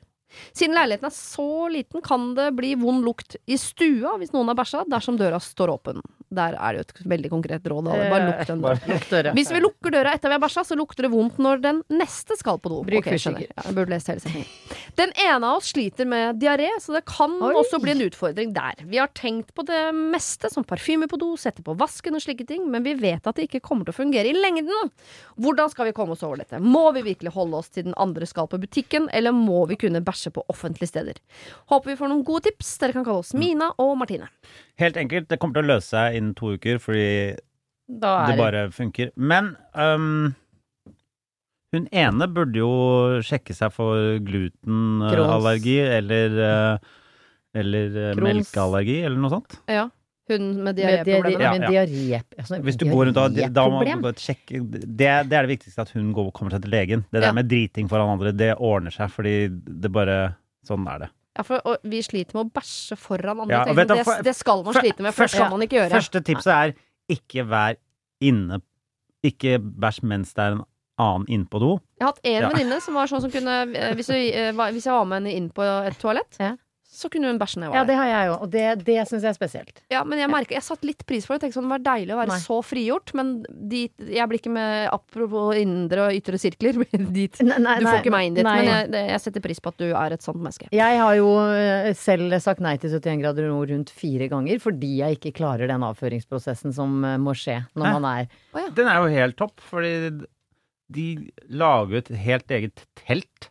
Siden leiligheten er så liten, kan det bli vond lukt i stua hvis noen har bæsja, dersom døra står åpen. Der er det jo et veldig konkret råd. da. Bare lukk den døra. Hvis vi lukker døra etter vi har bæsja, så lukter det vondt når den neste skal på do. Bruk okay. Ja, jeg burde lest hele setningen. Den ene av oss sliter med diaré, så det kan Oi. også bli en utfordring der. Vi har tenkt på det meste, som parfyme på do, sette på vasken og slike ting, men vi vet at det ikke kommer til å fungere i lengden. Hvordan skal vi komme oss over dette? Må vi virkelig holde oss til den andre skal på butikken, eller må vi kunne bæsje på offentlige steder? Håper vi får noen gode tips. Dere kan kalle oss Mina og Martine. Helt enkelt. Det kommer til å løse seg innen to uker, fordi det bare funker. Men um, hun ene burde jo sjekke seg for glutenallergi eller, øh, eller øh, melkeallergi eller noe sånt. Ja. Hun med diaréproblemer. Ja, ja. Med diaré altså, Hvis du går rundt og da må du gå sjekke det, det er det viktigste, at hun går, kommer seg til legen. Det der Ja. med driting foran andre, det ordner seg, fordi det bare Sånn er det. Ja, for og vi sliter med å bæsje foran andre. Ja, tenker vet du, for- det, det skal man for- slite med, for det skal man ikke gjøre. Første tipset er ikke vær inne Ikke bæsj mens det er en annen inne på do. Jeg har hatt en Ja. venninne som var sånn som kunne eh, Hvis jeg, eh, var- hvis jeg var med henne inn på et toalett, Ja. Så kunne hun bæsje når jeg Ja, var der. det har jeg jo, og det, det syns jeg er spesielt. Ja, men jeg merker, jeg satte litt pris på det. Tenkte sånn, Det var deilig å være Nei. så frigjort, men dit, jeg blir ikke med Apropos indre og ytre sirkler. dit. Nei, nei, Du får ikke meg inn dit, nei. men jeg, jeg setter pris på at du er et sånt menneske. Jeg har jo eh, selv sagt nei til 71 grader nord rundt fire ganger fordi jeg ikke klarer den avføringsprosessen som eh, må skje når Hæ? man er Den er jo helt topp, fordi de lager et helt eget telt.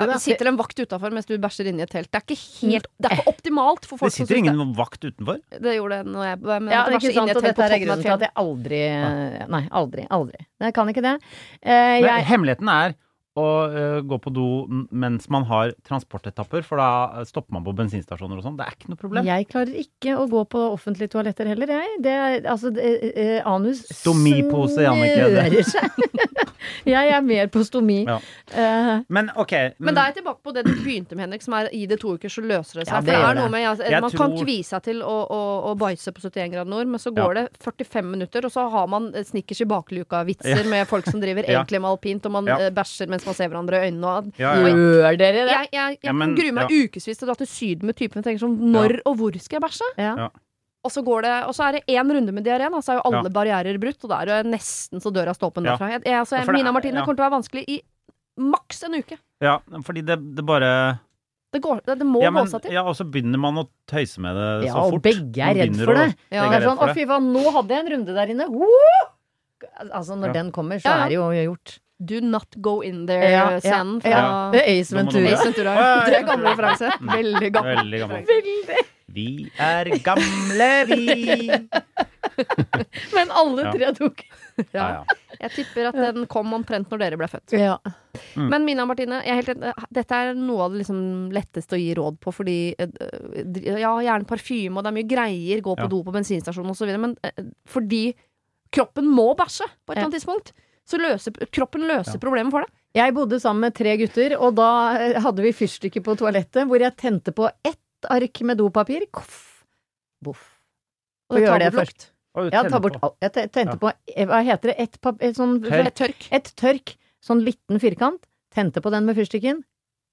Ja, det sitter en vakt utafor mens du bæsjer inni et telt. Det er ikke helt Det er ikke optimalt for Det folk som sitter ingen vakt utenfor. det. Det gjorde det når jeg men Ja, det er ikke sant, og dette er grunnen til at jeg aldri Nei, aldri. Aldri. Jeg kan ikke det. Eh, Men jeg, hemmeligheten er å uh, gå på do mens man har transportetapper, for da stopper man på bensinstasjoner og sånn. Det er ikke noe problem. jeg klarer ikke å gå på offentlige toaletter heller, jeg. Det er, altså, det, uh, anus Stomipose, Jannicke, snører seg. jeg er mer på stomi. Ja. Uh, Men ok. Men da er jeg tilbake på det du begynte med, Henrik, som er i det to uker, så løser det seg. Ja, For det det er noe med altså, Man Man kan tror- kvie seg til å, å, å bæsje på 71 grader nord, men så går det 45 minutter, og så har man snickers i bakluka-vitser med folk som driver Ja. egentlig med alpint, og man Ja. bæsjer mens man ser hverandre i øynene. Og, ja, ja, ja. Gjør dere det? Jeg, jeg, jeg Ja, men- gruer grue meg ukevis til å dra til Syden med typen og tenker sånn Når og hvor skal jeg bæsje? Ja. Ja. Og så, går det, og så er det én runde med diaré, så er jo alle Ja. barrierer brutt, og da er det nesten så døra står åpen Ja. derfra. Jeg, jeg, altså, jeg, Mina og Martine ja. kommer til å være vanskelig i maks en uke. ja, fordi det, det bare Det, går, det, det må ja, gå seg til. ja, og så begynner man å tøyse med det Ja, så og fort. begge er redd for å- det. Ja. Det er er sånn, å fy faen, nå hadde jeg en runde der inne. Woo! Altså, når Ja. den kommer, så Ja, ja. er det jo gjort. Do not go in Ja, ja, there-scenen ja. fra Det er Ace Ventura. Ace Ventura. Det er gammel ja. referanse. Mm. Veldig gammel. Veldig gammel. Veldig. Vi er gamle, vi. Men alle Ja. tre tok Ja, ja. Jeg tipper at den kom omtrent når dere ble født. Ja. Mm. Men Mina og Martine, jeg er helt, dette er noe av det liksom letteste å gi råd på, fordi eh, Ja, gjerne parfyme, og det er mye greier, gå på Ja. do på bensinstasjonen osv., men eh, fordi kroppen må bæsje på et eller Ja. annet tidspunkt, så løser kroppen løser Ja. problemet for deg. Jeg bodde sammen med tre gutter, og da eh, hadde vi fyrstikker på toalettet hvor jeg tente på ett ark med dopapir. Koff. Boff. Og Og gjør det først. Jeg, bort Jeg tente Ja. på eh, Hva heter det? Et, pap et sånn. Et tørk. Et tørk. Sånn liten firkant. Tente på den med fyrstikken.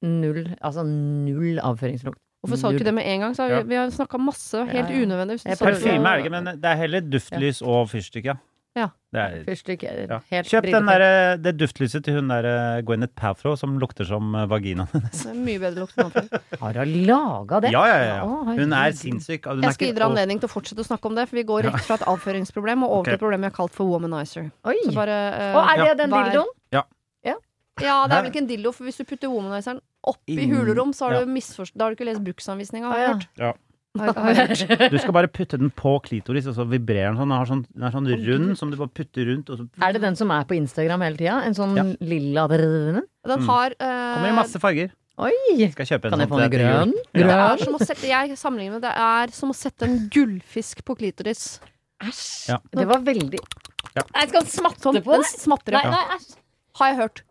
Null. Altså null avføringslukt. Hvorfor sa du ikke det med en gang? Så har vi, Ja. vi har snakka masse helt Ja, ja. unødvendig. Parfyme er det ikke, men det er heller duftlys og fyrstikk, ja. Ja. Det er, Fyrstikk er ja. helt Kjøp den der, det duftlyset til hun der eh, Gwyneth Paltrow som lukter som eh, vaginaen hennes. Mye bedre lukt enn vannfyll. Har hun laga det? Ja, ja, ja. Å. Hun er sinnssyk. Hun Jeg skal gi dere anledning til å fortsette å snakke om det, for vi går rett fra et avføringsproblem og over okay. til et problem vi har kalt for womanizer. Oi! Så bare, uh, Og er det Ja. den dildoen? Ja, det er vel ikke en dildo, for hvis du putter womanizeren oppi Inn- hulerom, så har du Da har du ikke lest bruksanvisninga, har jeg ja. hørt. Ja. Du skal bare putte den på klitoris, og så vibrerer den sånn. Den, sånn, den er sånn rund som du bare putter rundt. Så... Er det den som er på Instagram hele tida? En sånn ja. lilla Den mm. har uh... Kommer i masse farger. Oi! Skal jeg kjøpe en kan jeg sånn få en grønn? grønn? Det er som å sette, jeg det er som å sette en gullfisk på klitoris. Æsj. Ja. Det var veldig ja. Jeg skal smatte sånn, på den? Smatter, nei, nei, æsj. Har jeg hørt.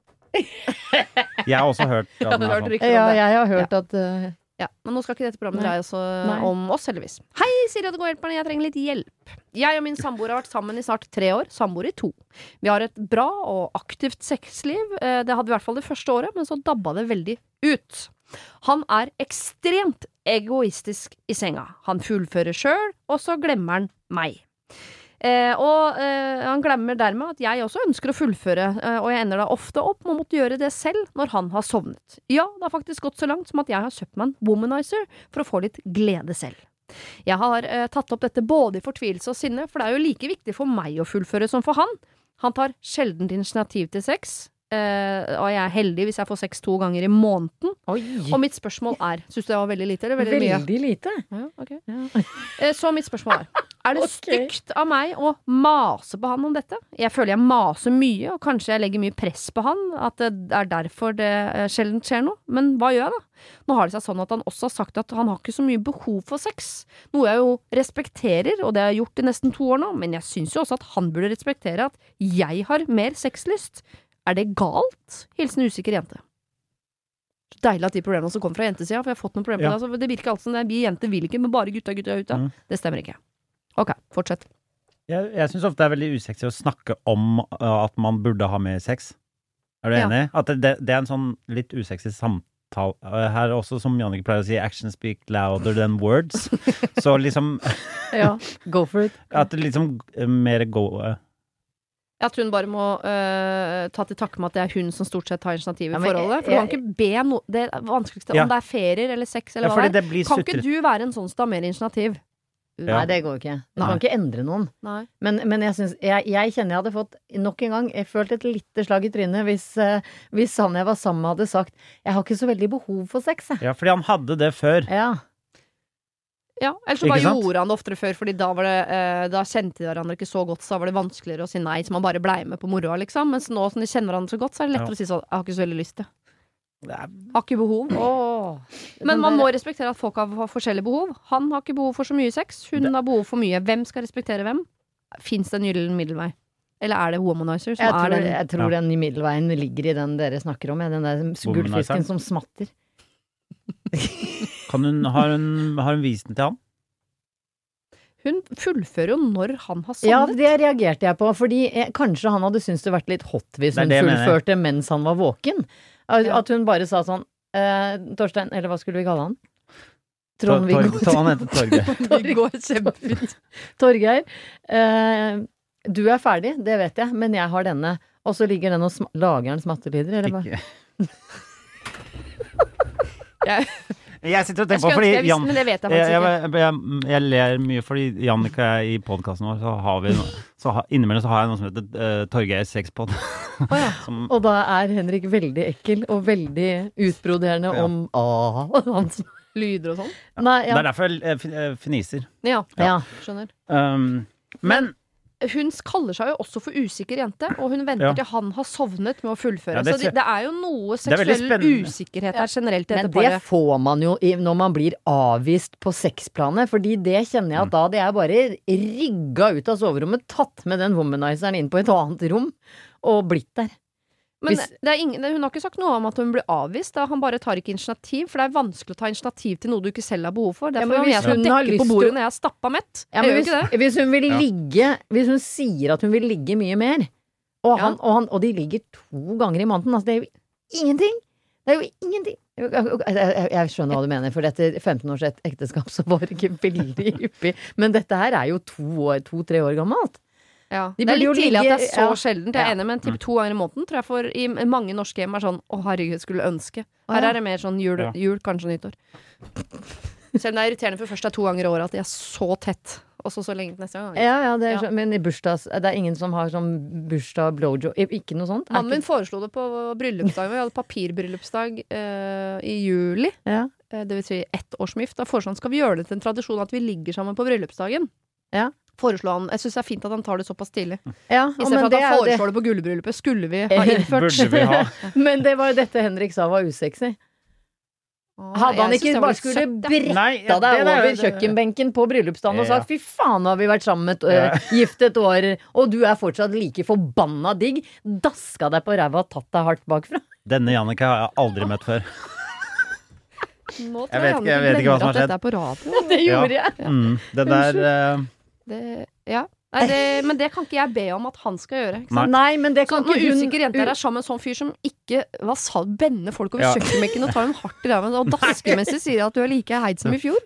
jeg har også hørt. Sånn. Ja, jeg har hørt at uh, ja, men nå skal ikke dette programmet dreie seg om oss, heldigvis. Hei, Siri og Det går hjelperne, jeg trenger litt hjelp. Jeg og min samboer har vært sammen i snart tre år, samboer i to. Vi har et bra og aktivt sexliv. Eh, Det hadde vi i hvert fall det første året, men så dabba det veldig ut. Han er ekstremt egoistisk i senga. Han fullfører sjøl, og så glemmer han meg. Eh, og eh, han glemmer dermed at jeg også ønsker å fullføre, eh, og jeg ender da ofte opp med å måtte gjøre det selv når han har sovnet. Ja, det har faktisk gått så langt som at jeg har kjøpt meg en womanizer for å få litt glede selv. Jeg har eh, tatt opp dette både i fortvilelse og sinne, for det er jo like viktig for meg å fullføre som for han. Han tar sjelden initiativ til sex, eh, og jeg er heldig hvis jeg får sex to ganger i måneden. Oi! Og mitt spørsmål er Syns du det var veldig lite eller veldig, mye? Veldig lite. Ja, okay. Ja. Eh, Så mitt spørsmål er Er det okay. stygt av meg å mase på han om dette? Jeg føler jeg maser mye, og kanskje jeg legger mye press på han, at det er derfor det eh, sjelden skjer noe. Men hva gjør jeg da? Nå har det seg sånn at han også har sagt at han har ikke så mye behov for sex, noe jeg jo respekterer, og det har jeg gjort i nesten to år nå, men jeg syns jo også at han burde respektere at jeg har mer sexlyst. Er det galt? Hilsen usikker jente. Deilig at de problemene også kommer fra jentesida, for jeg har fått noen problemer Ja. det. Altså, det virker alltid som det er vi jenter vil ikke, men bare gutta, gutta, gutta. Mm. Det stemmer ikke. Ok, fortsett. Jeg, jeg syns ofte det er veldig usexy å snakke om uh, at man burde ha mer sex. Er du Ja. enig? At det, det, er en sånn litt usexy samtale. Uh, Her også, som Jannicke pleier å si, 'action speak louder than words'. Så liksom Ja, go for it. At det liksom uh, mer go uh, At hun bare må øh, ta til takke med at det er hun som stort sett tar initiativ i Ja, men forholdet. For jeg- du kan ikke be noe Det vanskeligste, Ja. om det er ferier eller sex eller Ja, hva det er. kan Kan ikke du være en sånn som tar mer initiativ? Ja. Nei, det går ikke. Du Nei. kan ikke endre noen. Nei. Men, men jeg, synes, jeg, jeg kjenner jeg hadde fått nok en gang Jeg følte et lite slag i trynet hvis, uh, hvis han jeg var sammen med hadde sagt 'Jeg har ikke så veldig behov for sex', jeg. Ja, fordi han hadde det før. Ja. Ja, eller så bare gjorde han det oftere før, Fordi da, var det, eh, da kjente de hverandre ikke så godt, så da var det vanskeligere å si nei, så man bare blei med på moroa, liksom. Mens nå som de kjenner hverandre så godt, så er det lettere Ja. å si sånn 'Jeg har ikke så veldig lyst. Det er- Har ikke behov'. Åh. Men man må respektere at folk har, forskjellige behov. Han har ikke behov for så mye sex. Hun Det- har behov for mye. Hvem skal respektere hvem? Fins det en gyllen middelvei? Eller er det womanizer som jeg er tror, den jeg tror den middelveien ligger i den dere snakker om, ja, den der gullfisken som smatter. Kan hun, har, hun, har hun vist den til han? Hun fullfører jo når han har Ja, det reagerte jeg på, fordi jeg, kanskje han hadde syntes det vært litt hot hvis hun fullførte mens han var våken. At hun bare sa sånn eh, Torstein, eller hva skulle vi kalle han? Trond-Viggo Han heter Torgeir. Torgeir. kjempefint. Torgeir. Eh, du er ferdig, det vet jeg, men jeg har denne. Og så ligger den og lager den smattelyder, eller hva? Ikke. Jeg, Jeg sitter og tenker på fordi jeg Jan, men det vet jeg jeg, jeg, jeg, jeg ler mye fordi Jannicke i podkasten vår, så har vi noe, så har, Innimellom så har jeg noe som heter uh, Torgeir sexpod. Oh, ja. som, Og da er Henrik veldig ekkel og veldig utbroderende Ja. om ah, hans Lyder og sånn. Ja. Det er derfor jeg eh, fin- eh, fniser. Ja, ja. skjønner. Um, men Hun kaller seg jo også for usikker jente, og hun venter Ja. til han har sovnet med å fullføre. Ja, det så det, det er jo noe seksuell usikkerhet her generelt i Men det får man jo i- når man blir avvist på sexplanet, fordi det kjenner jeg at da det er bare rigga ut av soverommet, tatt med den womanizeren inn på et annet rom og blitt der. Men Hvis- det er ingen, hun har ikke sagt noe om at hun blir avvist. Da. Han bare tar ikke initiativ, for det er vanskelig å ta initiativ til noe du ikke selv har behov for. Ja, Derfor men hvis hun har lyst på til bordet å- når jeg er stappa mett. Ja, jeg men hvis, hvis hun vil ligge Hvis hun sier at hun vil ligge mye mer, og, Ja. han, og, han, og de ligger to ganger i måneden, altså det er jo ingenting! Det er jo ingenting! Jeg, jeg, jeg skjønner hva du mener, for etter 15 års ekteskap så var det ikke veldig hyppig. Men dette her er jo to-tre to, tre år gammelt. Ja. De Det er litt tidlig at det er så ja. sjeldent. Jeg er Ja. enig, men typ to ganger i måneden tror jeg for i mange norske hjem er sånn å herregud, skulle ønske. Her er det mer sånn jul, Ja. jul kanskje nyttår. Selv om det er irriterende for først det er to ganger i året at de er så tett, og så så lenge til neste gang. Ja, ja, det er, Ja. Men i bursdags Det er ingen som har sånn bursdag blowjob Ikke noe sånt? Mannen min ikke- foreslo det på bryllupsdagen. Vi hadde papirbryllupsdag uh, i juli. Ja. Uh, det vil si ett årsmift. Da foreslo han skal vi gjøre det til en tradisjon at vi ligger sammen på bryllupsdagen. Ja. Foreslo han, Jeg syns det er fint at han tar det såpass tidlig. Ja, I stedet for at han foreslår det. det på gullbryllupet. Skulle vi ha innført burde vi ha Men det var jo dette Henrik sa var usexy. Hadde han ikke bare skulle bretta deg det er- over det- kjøkkenbenken på bryllupsdagen og Ja. sagt 'fy faen, nå har vi vært sammen et, uh, gift et år', og du er fortsatt like forbanna digg, daska deg på ræva og tatt deg hardt bakfra. Denne Jannicke har jeg aldri møtt før. Nå tror Jeg vet ikke- jeg vet ikke hva som har skjedd. Dette på radio. Det gjorde jeg. Mm, det der eh, Det, ja. Nei, det, men det kan ikke jeg be om at han skal gjøre. Ikke Nei. sant? Nei, men det kan så, ikke hun usikre jenter er sammen med en sånn fyr som ikke hva sa, bender folk over Ja. kjøkkenbenken og tar dem hardt i ræva og dasker mens de sier at du er like heit som i fjor.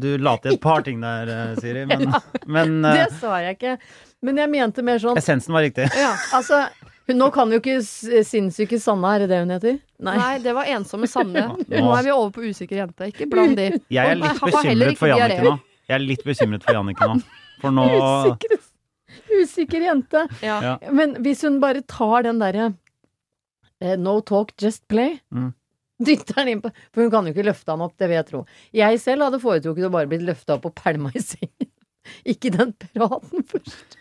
Du la til et par ting der, eh, Siri, men, men Det eh, sa jeg ikke. Men jeg mente mer sånn essensen var riktig. Ja, altså hun, Nå kan jo ikke sinnssyke Sanne, er det det hun heter? Nei. Nei, det var ensomme Sanne. Nå er vi over på usikker jente. Ikke bland de. Jeg er litt bekymret for Jannicke nå. Jeg er litt bekymret for Jannicke nå. For nå Usikker, usikker jente. Ja. Ja. Men hvis hun bare tar den derre uh, no talk, just play Mm. Dytter den inn på For hun kan jo ikke løfte han opp, det vil jeg tro. Jeg selv hadde foretrukket å bare blitt løfta opp og pælma i sengen. Ikke den praten først.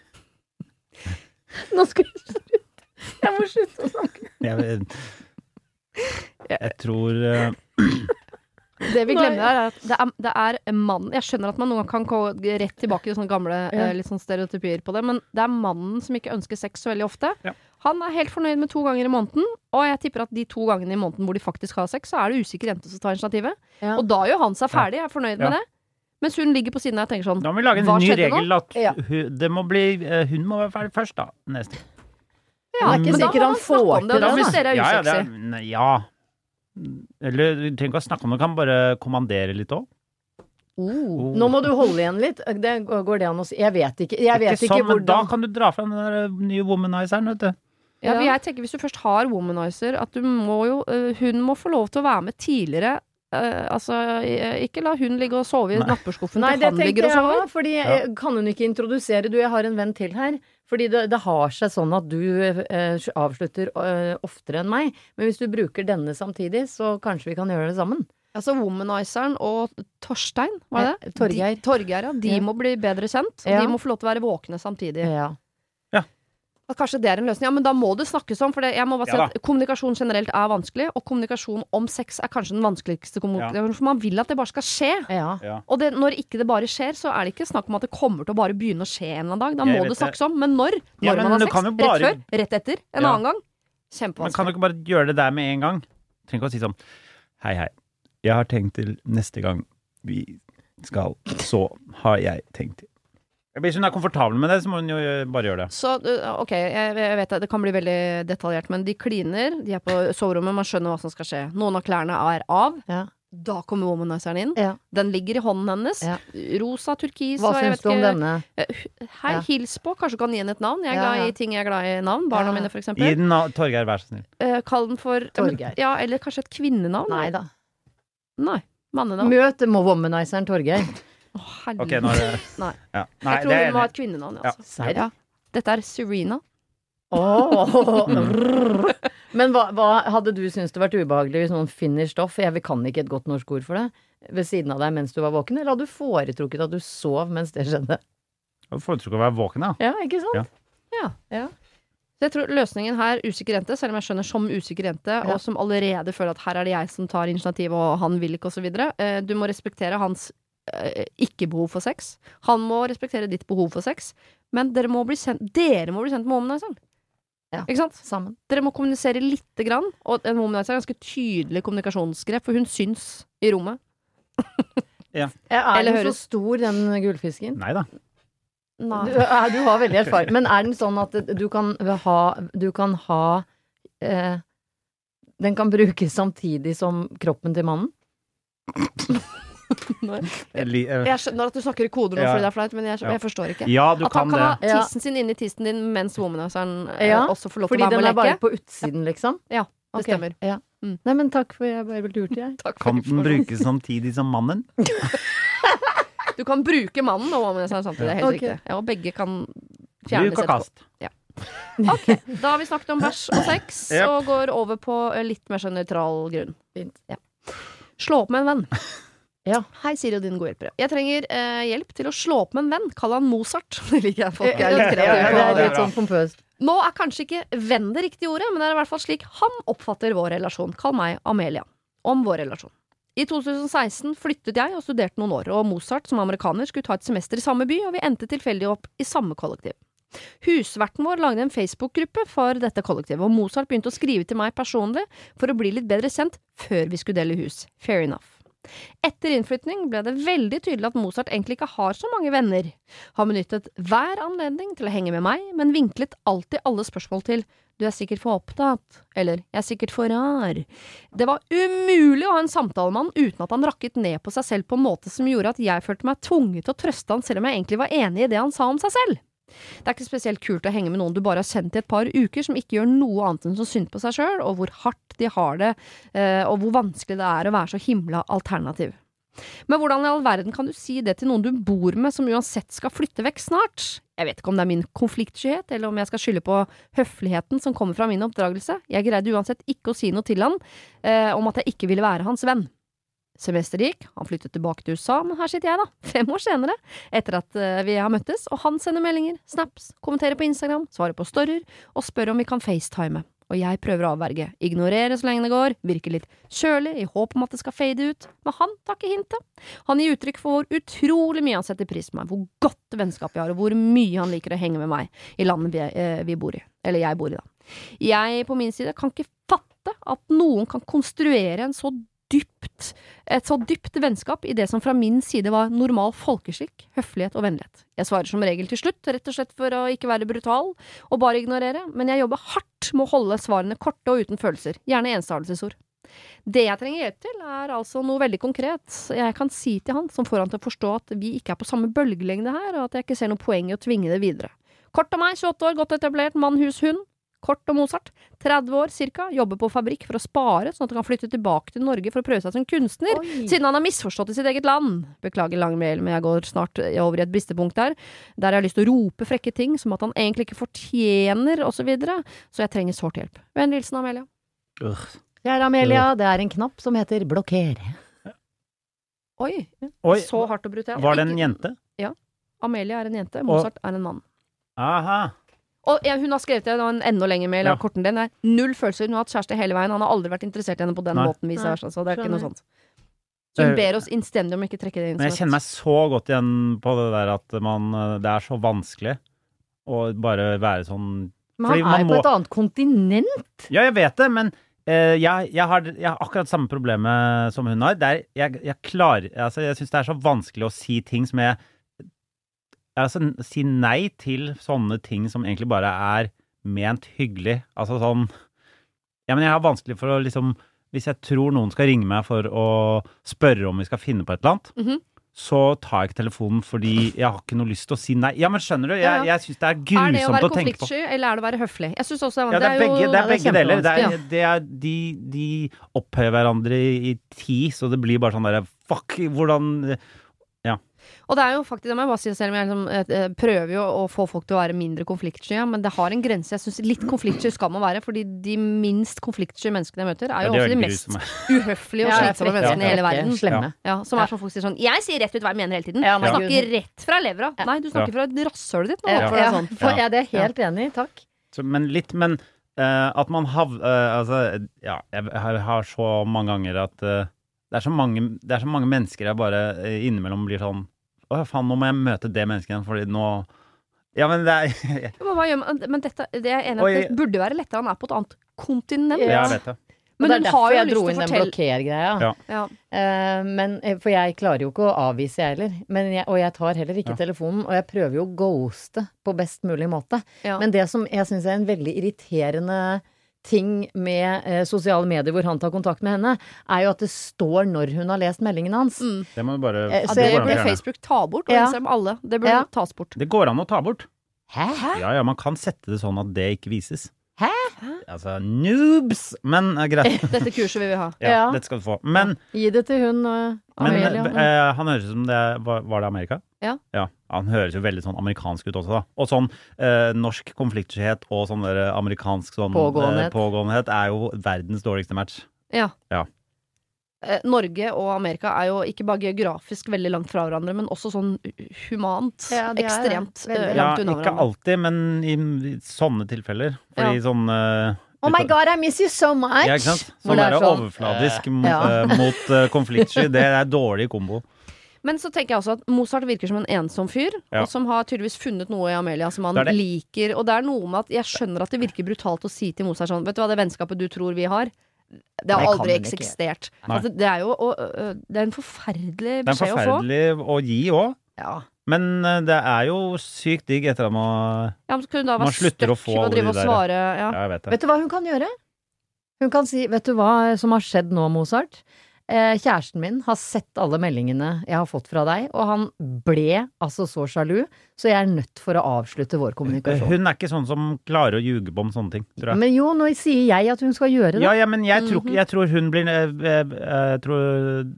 Nå skal jeg slutte. Jeg må slutte å snakke. Jeg, jeg tror eh, Det vi glemmer her, er at det er, det er mannen Jeg skjønner at man noen gang kan gå rett tilbake til sånne gamle Ja. eh, litt sånn stereotypier på det, men det er mannen som ikke ønsker sex så veldig ofte. Ja. Han er helt fornøyd med to ganger i måneden, og jeg tipper at de to gangene i måneden hvor de faktisk har sex, så er det usikker jente som tar initiativet. Ja. Og da gjør han seg ferdig, jeg er fornøyd Ja. med det. Mens hun ligger på siden av og tenker sånn Da må vi lage en ny regel nå? At hun, det må bli, eh, hun må være ferdig først, da. Neste. Ja, ikke men da må man snakke om det, og da det, syns dere er ja, ja, usexy. ja. Eller vi trenger ikke å snakke om det, du kan bare kommandere litt òg. Oh. Nå må du holde igjen litt. Det går det an å si. Jeg vet ikke. Jeg vet Ikke ikke, sånn, men da kan du dra fram den der nye womanizeren, vet du. Ja, Ja. jeg tenker Hvis du først har womanizer, at du må jo øh, Hun må få lov til å være med tidligere. Uh, altså, ikke la hun ligge og sove i Nei. Nei, til det han ligger og jeg sover. òg. Fordi ja. kan hun ikke introdusere Du, jeg har en venn til her. Fordi det, det har seg sånn at du eh, avslutter eh, oftere enn meg. Men hvis du bruker denne samtidig, så kanskje vi kan gjøre det sammen. Altså Womanizeren og Torstein, var det? Eh, Torgeir. De, Torgeir, ja. De Ja. må bli bedre kjent. Og Ja. de må få lov til å være våkne samtidig. Ja. At kanskje det er en løsning. Ja, men da må det snakkes om. For det, jeg må bare si Ja at Kommunikasjon generelt er vanskelig, og kommunikasjon om sex er kanskje den vanskeligste kommunikasjonen. For man vil at det bare skal skje. ja. Ja. Og det, når ikke det bare skjer, så er det ikke snakk om at det kommer til å bare begynne å skje en eller annen dag. Da Jeg må det snakkes om. Men når? Når Ja, men man har sex? Bare... Rett før? Rett etter? En Ja. annen gang? Kjempevanskelig. Men kan du ikke bare gjøre det der med en gang? Trenger ikke å si sånn Hei, hei. Jeg har tenkt til neste gang vi skal, så har jeg tenkt til. Hvis hun er komfortabel med det, så må hun jo bare gjøre det. Så ok, jeg, jeg vet det, det kan bli veldig detaljert, men de kliner, de er på soverommet, man skjønner hva som skal skje. Noen av klærne er av. Ja. Da kommer womanizeren inn. Ja. Den ligger i hånden hennes. Ja. Rosa, turkis Hva syns du om ikke denne? Hei, Ja. hils på. Kanskje du kan gi henne et navn. Jeg er glad i ting jeg er glad i navn. Barna Ja. mine, for Gi den navn Torgeir, vær så snill. Eh, kall den for Torgeir. Ja, eller kanskje et kvinnenavn? Nei da. Nei. Mannenavn. Møt womanizeren Torgeir. Å, herregud. Ok, nå er det Nei. ja. Nei, Jeg tror det er hun må ha enig. et kvinnenavn. Ja. Altså. Serr? Ja. Dette er Serena. Åh. Men hva, hva hadde du syntes det vært ubehagelig hvis noen finner stoff, jeg kan ikke et godt norsk ord for det, ved siden av deg mens du var våken, eller hadde du foretrukket at du sov mens det skjedde? Du foretrekker å være våken, da. Ja, ikke sant? Ja. Ja. Så jeg tror løsningen her, usikker jente, selv om jeg skjønner som usikker jente, Ja. og som allerede føler at her er det jeg som tar initiativ, og han vil ikke, osv. Eh, du må respektere hans eh, ikke-behov for sex. Han må respektere ditt behov for sex. Men dere må bli kjent, dere må bli kjent med womanizeren. Ja. Ikke sant? Sammen. Dere må kommunisere lite grann. Og en womanizer er ganske tydelig kommunikasjonsgrep, for hun syns i rommet. Ja, er den høres- så stor, den gullfisken? Nei da. Nei. Du, du har veldig erfaring. Men er den sånn at du kan ha Du kan ha eh, Den kan brukes samtidig som kroppen til mannen? Jeg Jeg skjønner at du snakker i koder nå Ja. fordi det er flaut, men jeg, jeg forstår ikke. Ja, du At han kan det. ha tissen sin inni tissen din mens womanizeren eh, Ja, også får lov Fordi til å være den er bare på utsiden, liksom? Ja, det okay. stemmer. Ja. Mm. Nei, men takk for jeg bare ble lurt, jeg. Kan den brukes samtidig som mannen? Du kan bruke mannen og womanizeren samtidig, det er helt okay. riktig. Ja, og begge kan fjernes Bruk og kast. Ja. Ok, da har vi snakket om bæsj og sex, Yep. og går over på eh, litt mer sånn nøytral grunn. Fint. Ja. Slå opp med en venn. Ja. Hei, Siri og dine gode hjelpere. Jeg trenger eh, hjelp til å slå opp med en venn. Kall han Mozart. Det liker jeg. Folk er litt kreative. det er litt sånn pompøst. Nå er kanskje ikke venn det riktige ordet, men det er i hvert fall slik han oppfatter vår relasjon. Kall meg Amelia. Om vår relasjon. I 2016 flyttet jeg og studerte noen år, og Mozart som amerikaner skulle ta et semester i samme by, og vi endte tilfeldig opp i samme kollektiv. Husverten vår lagde en Facebook-gruppe for dette kollektivet, og Mozart begynte å skrive til meg personlig for å bli litt bedre kjent før vi skulle dele hus. Fair enough. Etter innflytning ble det veldig tydelig at Mozart egentlig ikke har så mange venner. Han benyttet hver anledning til å henge med meg, men vinklet alltid alle spørsmål til du er sikkert for opptatt, eller jeg er sikkert for rar. Det var umulig å ha en samtale med han uten at han rakket ned på seg selv på en måte som gjorde at jeg følte meg tvunget til å trøste han selv om jeg egentlig var enig i det han sa om seg selv. Det er ikke spesielt kult å henge med noen du bare har kjent i et par uker, som ikke gjør noe annet enn så synd på seg sjøl, og hvor hardt de har det, eh, og hvor vanskelig det er å være så himla alternativ. Men hvordan i all verden kan du si det til noen du bor med som uansett skal flytte vekk snart? Jeg vet ikke om det er min konfliktskyhet, eller om jeg skal skylde på høfligheten som kommer fra min oppdragelse. Jeg greide uansett ikke å si noe til han eh, om at jeg ikke ville være hans venn. Semesteret gikk, han flyttet tilbake til USA, men her sitter jeg, da, fem år senere, etter at eh, vi har møttes, og han sender meldinger, snaps, kommenterer på Instagram, svarer på storyer og spør om vi kan facetime. Og jeg prøver å avverge, ignorere så lenge det går, virke litt kjølig i håp om at det skal fade ut, men han tar ikke hintet. Han gir uttrykk for hvor utrolig mye han setter pris på meg, hvor godt vennskap vi har, og hvor mye han liker å henge med meg i landet vi, eh, vi bor i, eller jeg bor i, da. Jeg på min side kan ikke fatte at noen kan konstruere en så dypt, et så dypt vennskap i det som fra min side var normal folkeskikk, høflighet og vennlighet. Jeg svarer som regel til slutt, rett og slett for å ikke være brutal og bare ignorere, men jeg jobber hardt med å holde svarene korte og uten følelser, gjerne enstavelsesord. Det jeg trenger hjelp til, er altså noe veldig konkret. Jeg kan si til han, som får han til å forstå at vi ikke er på samme bølgelengde her, og at jeg ikke ser noe poeng i å tvinge det videre. Kort av meg, 28 år, godt etablert, mann, hus, hund. Kort og Mozart. 30 år cirka. Jobber på fabrikk for å spare, sånn at han kan flytte tilbake til Norge for å prøve seg som kunstner. Oi. Siden han har misforstått i sitt eget land. Beklager lang mail, men jeg går snart over i et bristepunkt der. Der jeg har lyst til å rope frekke ting, som at han egentlig ikke fortjener, osv. Så, videre. så jeg trenger sårt hjelp. Vennlig hilsen Amelia. Uh. Kjære Amelia, det er en knapp som heter blokker. Oi, Oi, så hardt og brutalt. var det en jente? Ja. Amelia er en jente, Mozart er en mann. Aha. Og ja, hun har skrevet det, en enda lengre mail Ja. korten din. Er null følelser, hun har hatt kjæreste hele veien. Han har aldri vært interessert i henne på den Nei. måten, Viser, Nei. Så det er ikke noe sånt. Så hun ber oss innstendig om ikke trekke det inn Men jeg kjenner meg så godt igjen på det der at man, det er så vanskelig å bare være sånn Men Fordi han er jo jo på et annet kontinent! Ja, jeg vet det, men eh, jeg, jeg, har, jeg har akkurat samme problemet som hun har. Er, jeg, jeg klarer altså, Jeg syns det er så vanskelig å si ting som jeg Altså, si nei til sånne ting som egentlig bare er ment hyggelig. Altså sånn Ja, men jeg har vanskelig for å liksom Hvis jeg tror noen skal ringe meg for å spørre om vi skal finne på et eller annet, Mhm. så tar jeg ikke telefonen fordi jeg har ikke noe lyst til å si nei. Ja, men skjønner du? Jeg, jeg syns det er Er det å grusomt være å tenke konfliktsky, eller er det å være høflig? Jeg synes også Ja, det er begge, det er ja, det er begge deler. Det er, det er, de, de opphøyer hverandre i, i ti, så det blir bare sånn derre Fuck, hvordan Og det er jo faktisk, det må jeg bare si, selv om jeg liksom, eh, eh, prøver jo å få folk til å være mindre konfliktsky, ja, men det har en grense. Jeg synes Litt konfliktsky skal man være, fordi de minst konfliktsky menneskene jeg møter, er jo ja, er også de mest uhøflige og Ja, slitsomme menneskene i hele verden. Slemme. Ja, som er sånn folk sier sånn Jeg sier rett ut hva jeg mener hele tiden. Ja, Du snakker Gud. rett fra levra. Nei, du snakker fra rasshølet ditt. Nå, ja, sånn. for, ja, det er helt enig. Takk. Så, men litt, men Uh, at man hav... Uh, altså, ja, jeg har, har så mange ganger at uh, det, er så mange, det er så mange mennesker jeg bare innimellom blir sånn Å ja, faen, nå må jeg møte det mennesket igjen, fordi nå Ja, men det er Men, hva gjør man? men dette, det er enig at det burde være lettere. Han er på et annet kontinent. Ja, jeg vet det. Men og det er derfor jeg dro inn den blokkergreia. Ja. ja. Uh, men, for jeg klarer jo ikke å avvise, jeg heller. Men jeg, og jeg tar heller ikke Ja. telefonen. Og jeg prøver jo å ghoste på best mulig måte. Ja. Men det som jeg syns er en veldig irriterende ting med eh, sosiale medier hvor han tar kontakt med henne, er jo at det står når hun har lest meldingen hans. Mm. Det må du bare Eh, så det å burde. Facebook ta bort, og Ja. Instagram alle. Det burde Ja. tas bort. Det går an å ta bort. Hæ? Ja, ja, man kan sette det sånn at det ikke vises. Hæ? Altså, noobs! Men uh, greit. Dette kurset vil vi ha. Ja, Ja. dette skal du få. Men Gi det til hun Men Amelia. eh, han høres ut som det var, var det Amerika? Ja. Han høres jo veldig sånn amerikansk ut også, da. Og sånn norsk konfliktskyhet og sånn der amerikansk sånn Pågåenhet. pågåenhet er jo verdens dårligste match. Ja. Ja. Eh, Norge og Amerika er jo ikke bare geografisk veldig langt fra hverandre, men også sånn humant Ja, er ekstremt eh. Ja, langt unna ikke alltid, men i, i sånne tilfeller. Fordi sånn eh, Oh my god, I miss you so much! Ja, ikke sant? Sånn er der sånn, overfladisk uh, mot, ja. eh, mot konfliktsky, det er dårlig kombo. Men så tenker jeg også at Mozart virker som en ensom fyr, Ja. og som har tydeligvis funnet noe i Amelia som han Det det. liker. Og det er noe med at jeg skjønner at det virker brutalt å si til Mozart sånn Vet du hva, det vennskapet du tror vi har, Det har Det aldri eksistert. Altså, det er jo og, Det er en forferdelig er beskjed å få. Det er forferdelig å gi òg. Ja. Men det er jo sykt digg etter at man Ja, men kunne da Man slutter å få alle drive de og der- svare ja. Ja, jeg vet det. Vet du hva hun kan gjøre? Hun kan si Vet du hva som har skjedd nå, Mozart? Eh, kjæresten min har sett alle meldingene jeg har fått fra deg, og han ble altså så sjalu, så jeg er nødt for å avslutte vår kommunikasjon. Hun er ikke sånn som klarer å ljuge på om sånne ting, tror jeg. Men jo, nå sier jeg at hun skal gjøre det. Ja, ja, men jeg tror, Mhm. jeg tror hun blir eh, eh, Jeg tror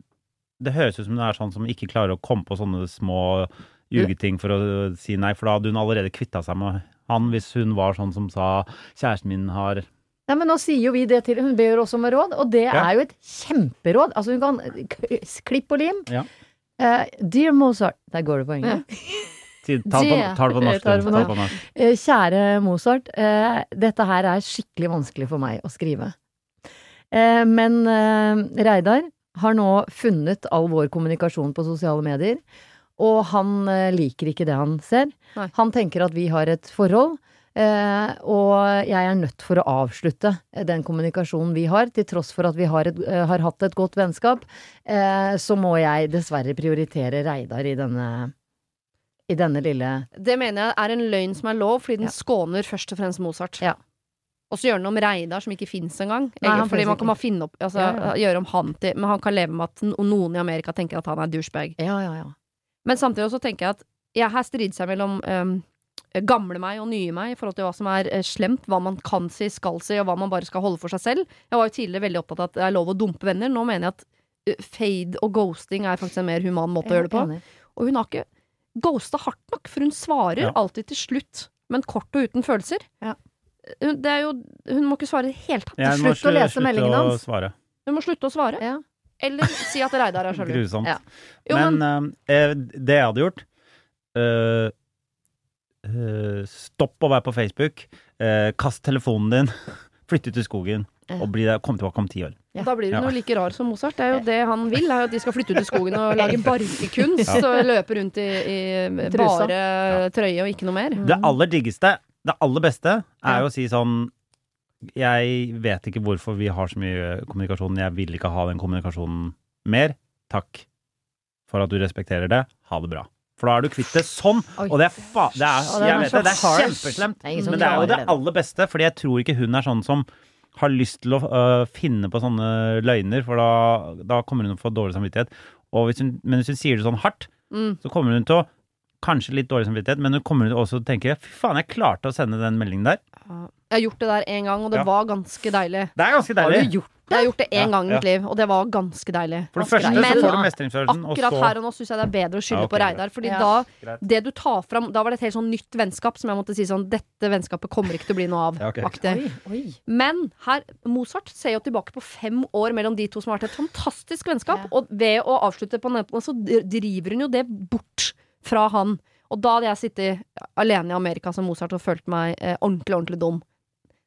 Det høres ut som hun er sånn som ikke klarer å komme på sånne små ljugeting for å si nei, for da hadde hun allerede kvitta seg med han hvis hun var sånn som sa 'kjæresten min har Nei, men nå sier jo vi det til Hun ber oss om råd, og det Ja. er jo et kjemperåd. Altså, hun kan Klipp og lim. Ja. Uh, dear Mozart Der går det på engelsk. Si- Ta det på, norsk. Tar på ta norsk. Eh, Kjære Mozart, uh, dette her er skikkelig vanskelig for meg å skrive. Eh, men eh, Reidar har nå funnet all vår kommunikasjon på sosiale medier, og han liker ikke det han ser. Nei. Han tenker at vi har et forhold, og jeg er nødt for å avslutte eh, den kommunikasjonen vi har, til tross for at vi har, et, eh, har hatt et godt vennskap. Eh, så må jeg dessverre prioritere Reidar i denne, i denne lille Det mener jeg er en løgn som er lov, fordi den Ja. skåner først og fremst Mozart. Ja. Og så gjør den om Reidar, som ikke fins engang. Nei, fordi man kan bare finne opp altså, Ja, Gjøre om han til Men han kan leve med at noen i Amerika tenker at han er douchebag. Ja, ja, ja. Men samtidig også tenker jeg at ja, her strider seg mellom um, gamle meg og nye meg i forhold til hva som er eh, slemt, hva man kan si, skal si, og hva man bare skal holde for seg selv. Jeg var jo tidligere veldig opptatt av at det er lov å dumpe venner. Nå mener jeg at eh, fade og ghosting er faktisk en mer human måte å gjøre det på. Og hun har ikke ghosta hardt nok, for hun svarer Ja. alltid til slutt, men kort og uten følelser. Ja. Hun, det er jo, hun må ikke svare i det hele tatt. Jeg Slutt å lese slutte meldingen å hans. svare. Hun må slutte å svare. Ja. Eller si at Reidar er sjalu. Grusomt. Ja. Jo, men, men uh, det jeg hadde gjort eh, eh, Stopp å være på Facebook. eh, kast telefonen din. Flytt ut i skogen. Og bli der, kom tilbake om ti år. Ja. da blir du noe like rar som Mozart. Det er jo det han vil, er jo at de skal flytte ut i skogen og lage barkekunst og løpe rundt i, i bare trøye og ikke noe mer. Det aller diggeste, det aller beste, er jo å si sånn Jeg vet ikke hvorfor vi har så mye kommunikasjon. Jeg vil ikke ha den kommunikasjonen mer. Takk for at du respekterer det. Ha det bra. For da er du kvitt det sånn. Oi. Og det er, fa det er, jeg vet det, det er kjempeslemt. Men det er jo det aller beste, fordi jeg tror ikke hun er sånn som har lyst til å øh, finne på sånne løgner, for da, da kommer hun til å få dårlig samvittighet. Og hvis hun, men hvis hun sier det sånn hardt, Mm. så kommer hun til å Kanskje litt dårlig samvittighet, men hun kommer til å tenke Fy faen, jeg klarte å sende den meldingen der. Jeg har gjort det der en gang, og det Ja. var ganske deilig. Det er ganske deilig. Har du gjort Jeg har gjort det én Ja, gang i ja. mitt liv, og det var ganske deilig. For det Ganske første deilig. så Men får du mestringsfølelsen, og Akkurat så her og nå syns jeg det er bedre å skylde Ja, ok, på Reidar. Fordi Ja. da, det du tar fram Da var det et helt sånn nytt vennskap som jeg måtte si sånn Dette vennskapet kommer ikke til å bli noe av. Ja, okay. Oi, oi. Men her, Mozart ser jo tilbake på fem år mellom de to som har vært et fantastisk vennskap. Ja. Og ved å avslutte på den så driver hun jo det bort fra han. Og da hadde jeg sittet alene i Amerika som Mozart og følt meg eh, ordentlig, ordentlig dum.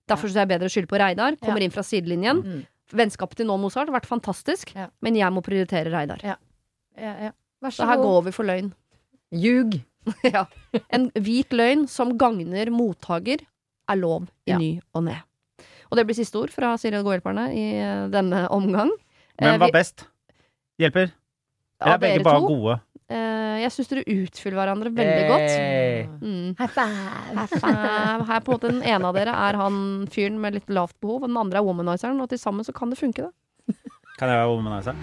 Derfor syns jeg det er bedre å skylde på Reidar. Kommer Ja. inn fra sidelinjen. Mm. Vennskapet til nå, Mozart, har vært fantastisk. Ja. Men jeg må prioritere Reidar. Ja, ja. Vær Så her går vi for løgn. Ljug. ja. En hvit løgn som gagner mottaker, er lov i Ja. ny og ne. Og det blir siste ord fra Siri og Gå-hjelperne i eh, denne omgang. Hvem Eh, var vi- best? Hjelper? Eller er begge dere bare to, gode? Eh, jeg syns dere utfyller hverandre veldig godt. Hey. Mm. High five. High five. Her på en måte Den ene av dere er han fyren med litt lavt behov, og den andre er womanizeren, og til sammen så kan det funke, det. Kan jeg være womanizer?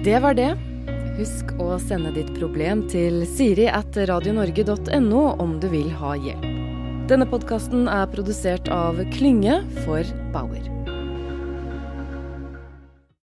Det var det. Husk å sende ditt problem til siri at radionorge.no om du vil ha hjelp. Denne podkasten er produsert av Klynge for Bauer.